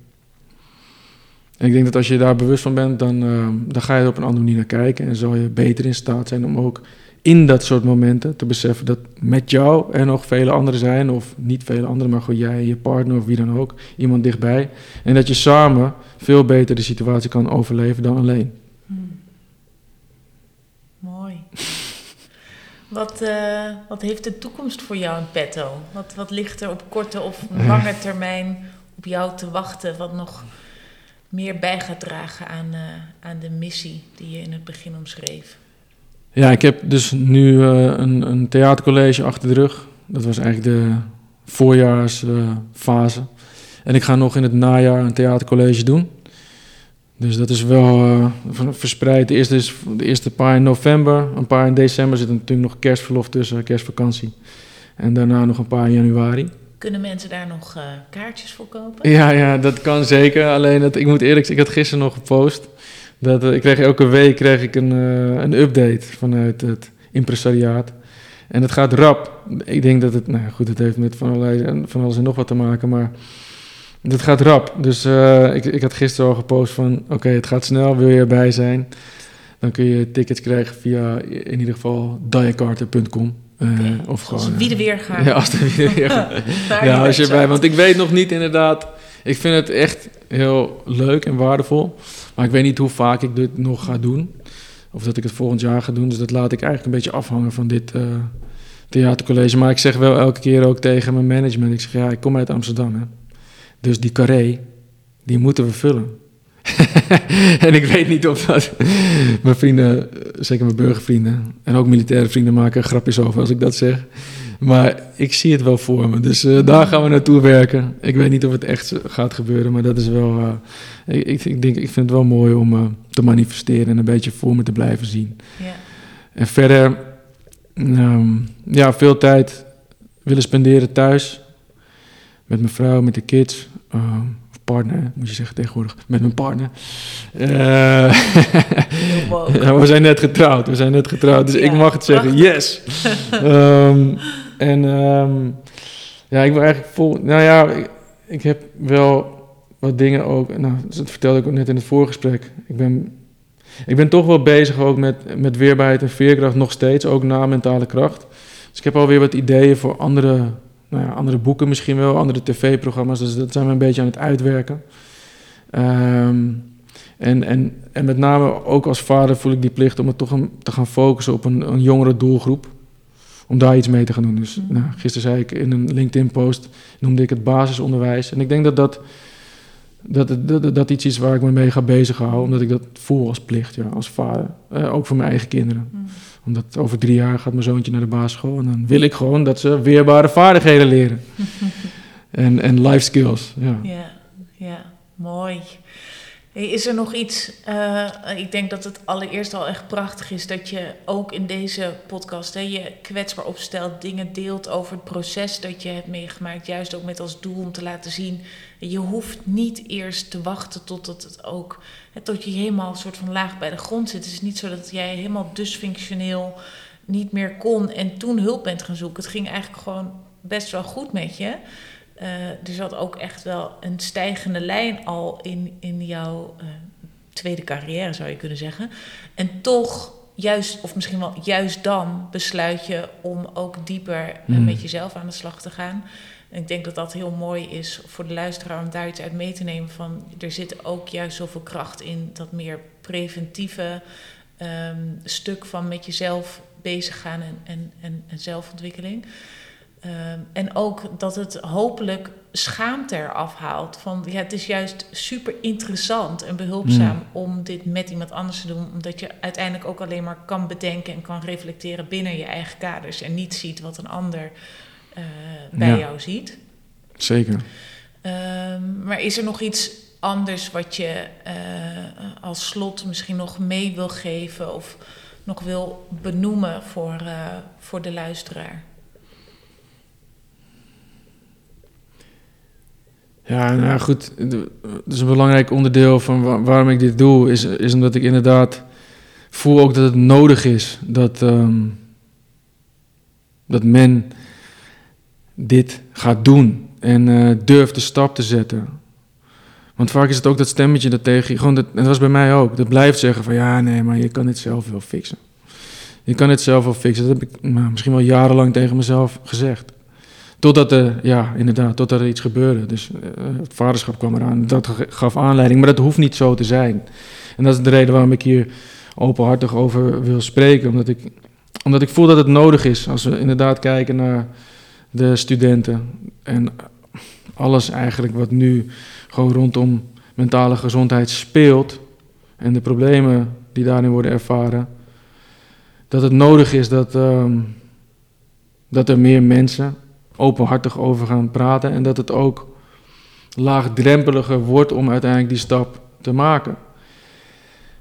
En ik denk dat als je daar bewust van bent, dan, uh, dan ga je er op een andere manier naar kijken. En zal je beter in staat zijn om ook in dat soort momenten te beseffen dat met jou er nog vele anderen zijn. Of niet vele anderen, maar gewoon jij, je partner of wie dan ook. Iemand dichtbij. En dat je samen veel beter de situatie kan overleven dan alleen. Hmm. Mooi. Wat, uh, wat heeft de toekomst voor jou in petto? Wat, wat ligt er op korte of lange termijn op jou te wachten? Wat nog meer bij gaat dragen aan, uh, aan de missie die je in het begin omschreef? Ja, ik heb dus nu uh, een, een, theatercollege achter de rug. Dat was eigenlijk de voorjaarsfase. en ik ga nog in het najaar een theatercollege doen. Dus dat is wel uh, verspreid. De eerste, is, de eerste paar in november, een paar in december zit er natuurlijk nog kerstverlof tussen, kerstvakantie. En daarna nog een paar in januari. Kunnen mensen daar nog uh, kaartjes voor kopen? Ja, ja, dat kan zeker. Alleen, dat, ik moet eerlijk zeggen, ik had gisteren nog gepost. Dat, uh, ik kreeg elke week kreeg ik een, een update vanuit het impresariaat. En het gaat rap. Ik denk dat het, nou goed, het heeft met van, allerlei, van alles en nog wat te maken, maar dit gaat rap. Dus uh, ik, ik had gisteren al gepost van... oké, het gaat snel, wil je erbij zijn? Dan kun je tickets krijgen via in ieder geval diacarter.com. Uh, okay. Of gewoon... Als wie de weer gaat. Ja, als de weer gaat. ja, als je erbij... Want ik weet nog niet inderdaad... Ik vind het echt heel leuk en waardevol. Maar ik weet niet hoe vaak ik dit nog ga doen. Of dat ik het volgend jaar ga doen. Dus dat laat ik eigenlijk een beetje afhangen van dit uh, theatercollege. Maar ik zeg wel elke keer ook tegen mijn management... Ik zeg, ja, ik kom uit Amsterdam, hè. Dus die carré, die moeten we vullen. en ik weet niet of dat mijn vrienden, zeker mijn burgervrienden en ook militaire vrienden maken grapjes over als ik dat zeg. Maar ik zie het wel voor me. Dus uh, daar gaan we naartoe werken. Ik weet niet of het echt gaat gebeuren, maar dat is wel. Uh, ik, ik, denk, ik vind het wel mooi om uh, te manifesteren en een beetje voor me te blijven zien. Ja. En verder, um, ja, veel tijd willen spenderen thuis met mijn vrouw, met de kids. Of partner, moet je zeggen tegenwoordig. Met mijn partner. Uh, ja, we zijn net getrouwd. We zijn net getrouwd. Dus ik mag het zeggen. Yes! um, en um, ja, ik wil eigenlijk vol... Nou ja, ik, heb wel wat dingen ook... Nou, dat vertelde ik ook net in het voorgesprek. Ik ben, ik ben toch wel bezig ook met, met weerbaarheid en veerkracht. Nog steeds, ook na mentale kracht. Dus ik heb alweer wat ideeën voor andere nou ja, andere boeken misschien wel, andere tv-programma's. Dus dat zijn we een beetje aan het uitwerken. Um, en, en, en met name ook als vader voel ik die plicht om het toch een, te gaan focussen op een jongere doelgroep. Om daar iets mee te gaan doen. Dus mm. nou, gisteren zei ik in een LinkedIn-post, noemde ik het basisonderwijs. En ik denk dat dat, dat, dat, dat, iets is waar ik me mee ga bezighouden. Omdat ik dat voel als plicht, ja, als vader. Uh, ook voor mijn eigen kinderen. Mm omdat over drie jaar gaat mijn zoontje naar de basisschool. En dan wil ik gewoon dat ze weerbare vaardigheden leren. en, en life skills. Ja, ja, ja mooi. Is er nog iets? Uh, ik denk dat het allereerst al echt prachtig is dat je ook in deze podcast hè, je kwetsbaar opstelt, dingen deelt over het proces dat je hebt meegemaakt. Juist ook met als doel om te laten zien. Je hoeft niet eerst te wachten tot het ook tot je helemaal een soort van laag bij de grond zit. Het is niet zo dat jij helemaal dysfunctioneel niet meer kon en toen hulp bent gaan zoeken. Het ging eigenlijk gewoon best wel goed met je. Uh, er zat ook echt wel een stijgende lijn al in, in jouw uh, tweede carrière, zou je kunnen zeggen. En toch, juist, of misschien wel juist dan, besluit je om ook dieper uh, met jezelf aan de slag te gaan. En ik denk dat dat heel mooi is voor de luisteraar om daar iets uit mee te nemen van er zit ook juist zoveel kracht in dat meer preventieve um, stuk van met jezelf bezig gaan en, en, en, en zelfontwikkeling. Um, en ook dat het hopelijk schaamte eraf haalt. Van ja, het is juist super interessant en behulpzaam mm. om dit met iemand anders te doen. Omdat je uiteindelijk ook alleen maar kan bedenken en kan reflecteren binnen je eigen kaders. En niet ziet wat een ander uh, bij jou ziet. Zeker. Um, maar is er nog iets anders wat je uh, als slot misschien nog mee wil geven of nog wil benoemen voor, uh, voor de luisteraar? Ja, nou goed. Is een belangrijk onderdeel van waarom ik dit doe, is, is omdat ik inderdaad voel ook dat het nodig is dat, um, dat men dit gaat doen en uh, durft de stap te zetten. Want vaak is het ook dat stemmetje dat tegen je, gewoon dat, en dat was bij mij ook, dat blijft zeggen van ja, nee, maar je kan het zelf wel fixen. Je kan het zelf wel fixen. Dat heb ik nou, misschien wel jarenlang tegen mezelf gezegd. Totdat er, ja, inderdaad, totdat er iets gebeurde. Dus uh, het vaderschap kwam eraan. Dat gaf aanleiding. Maar dat hoeft niet zo te zijn. En dat is de reden waarom ik hier openhartig over wil spreken. Omdat ik, omdat ik voel dat het nodig is. Als we inderdaad kijken naar de studenten. En alles eigenlijk wat nu gewoon rondom mentale gezondheid speelt. En de problemen die daarin worden ervaren. Dat het nodig is dat, um, dat er meer mensen openhartig over gaan praten. En dat het ook laagdrempeliger wordt om uiteindelijk die stap te maken.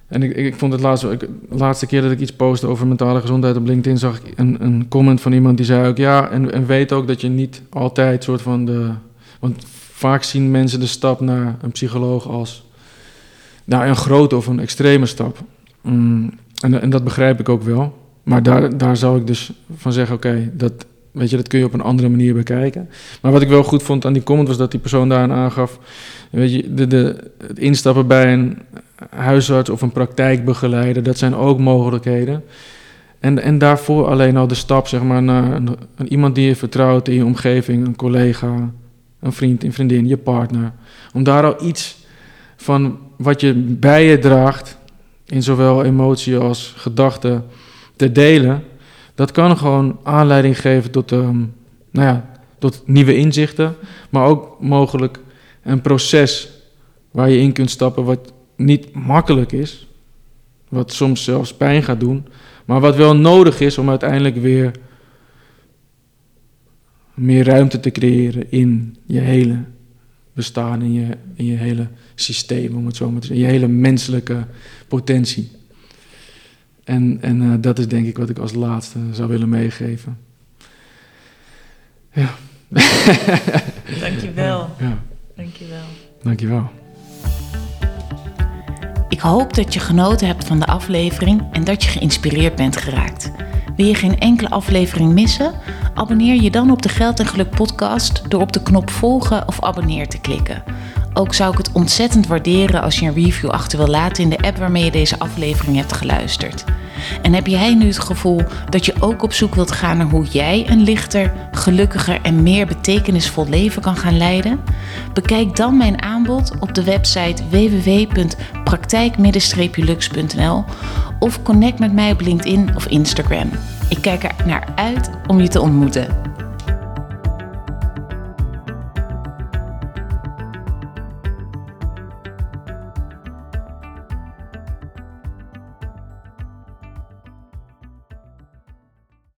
En ik, ik vond het laatste, laatste keer dat ik iets postte over mentale gezondheid op LinkedIn, zag ik een, een comment van iemand die zei ook ja, en, en weet ook dat je niet altijd soort van de. Want vaak zien mensen de stap naar een psycholoog als nou, een grote of een extreme stap. Mm, en, en dat begrijp ik ook wel. Maar daar, daar zou ik dus van zeggen: oké, dat, weet je, dat kun je op een andere manier bekijken. Maar wat ik wel goed vond aan die comment was dat die persoon daarin aangaf: weet je, de, de, het instappen bij een huisarts of een praktijkbegeleider, dat zijn ook mogelijkheden. En, en daarvoor alleen al de stap zeg maar, naar een, iemand die je vertrouwt in je omgeving, een collega, een vriend, een vriendin, je partner. Om daar al iets van wat je bij je draagt, in zowel emotie als gedachten, te delen. Dat kan gewoon aanleiding geven tot, um, nou ja, tot nieuwe inzichten, maar ook mogelijk een proces waar je in kunt stappen wat niet makkelijk is, wat soms zelfs pijn gaat doen, maar wat wel nodig is om uiteindelijk weer meer ruimte te creëren in je hele bestaan, in je, in je hele systeem, om het zo maar te zeggen, je hele menselijke potentie. En, en uh, dat is denk ik wat ik als laatste zou willen meegeven. Ja. Dankjewel. Ja. Dankjewel. Dankjewel. Ik hoop dat je genoten hebt van de aflevering en dat je geïnspireerd bent geraakt. Wil je geen enkele aflevering missen? Abonneer je dan op de Geld en Geluk podcast door op de knop volgen of abonneer te klikken. Ook zou ik het ontzettend waarderen als je een review achter wil laten in de app waarmee je deze aflevering hebt geluisterd. En heb jij nu het gevoel dat je ook op zoek wilt gaan naar hoe jij een lichter, gelukkiger en meer betekenisvol leven kan gaan leiden? Bekijk dan mijn aanbod op de website www.praktijk-lux.nl of connect met mij op LinkedIn of Instagram. Ik kijk er naar uit om je te ontmoeten.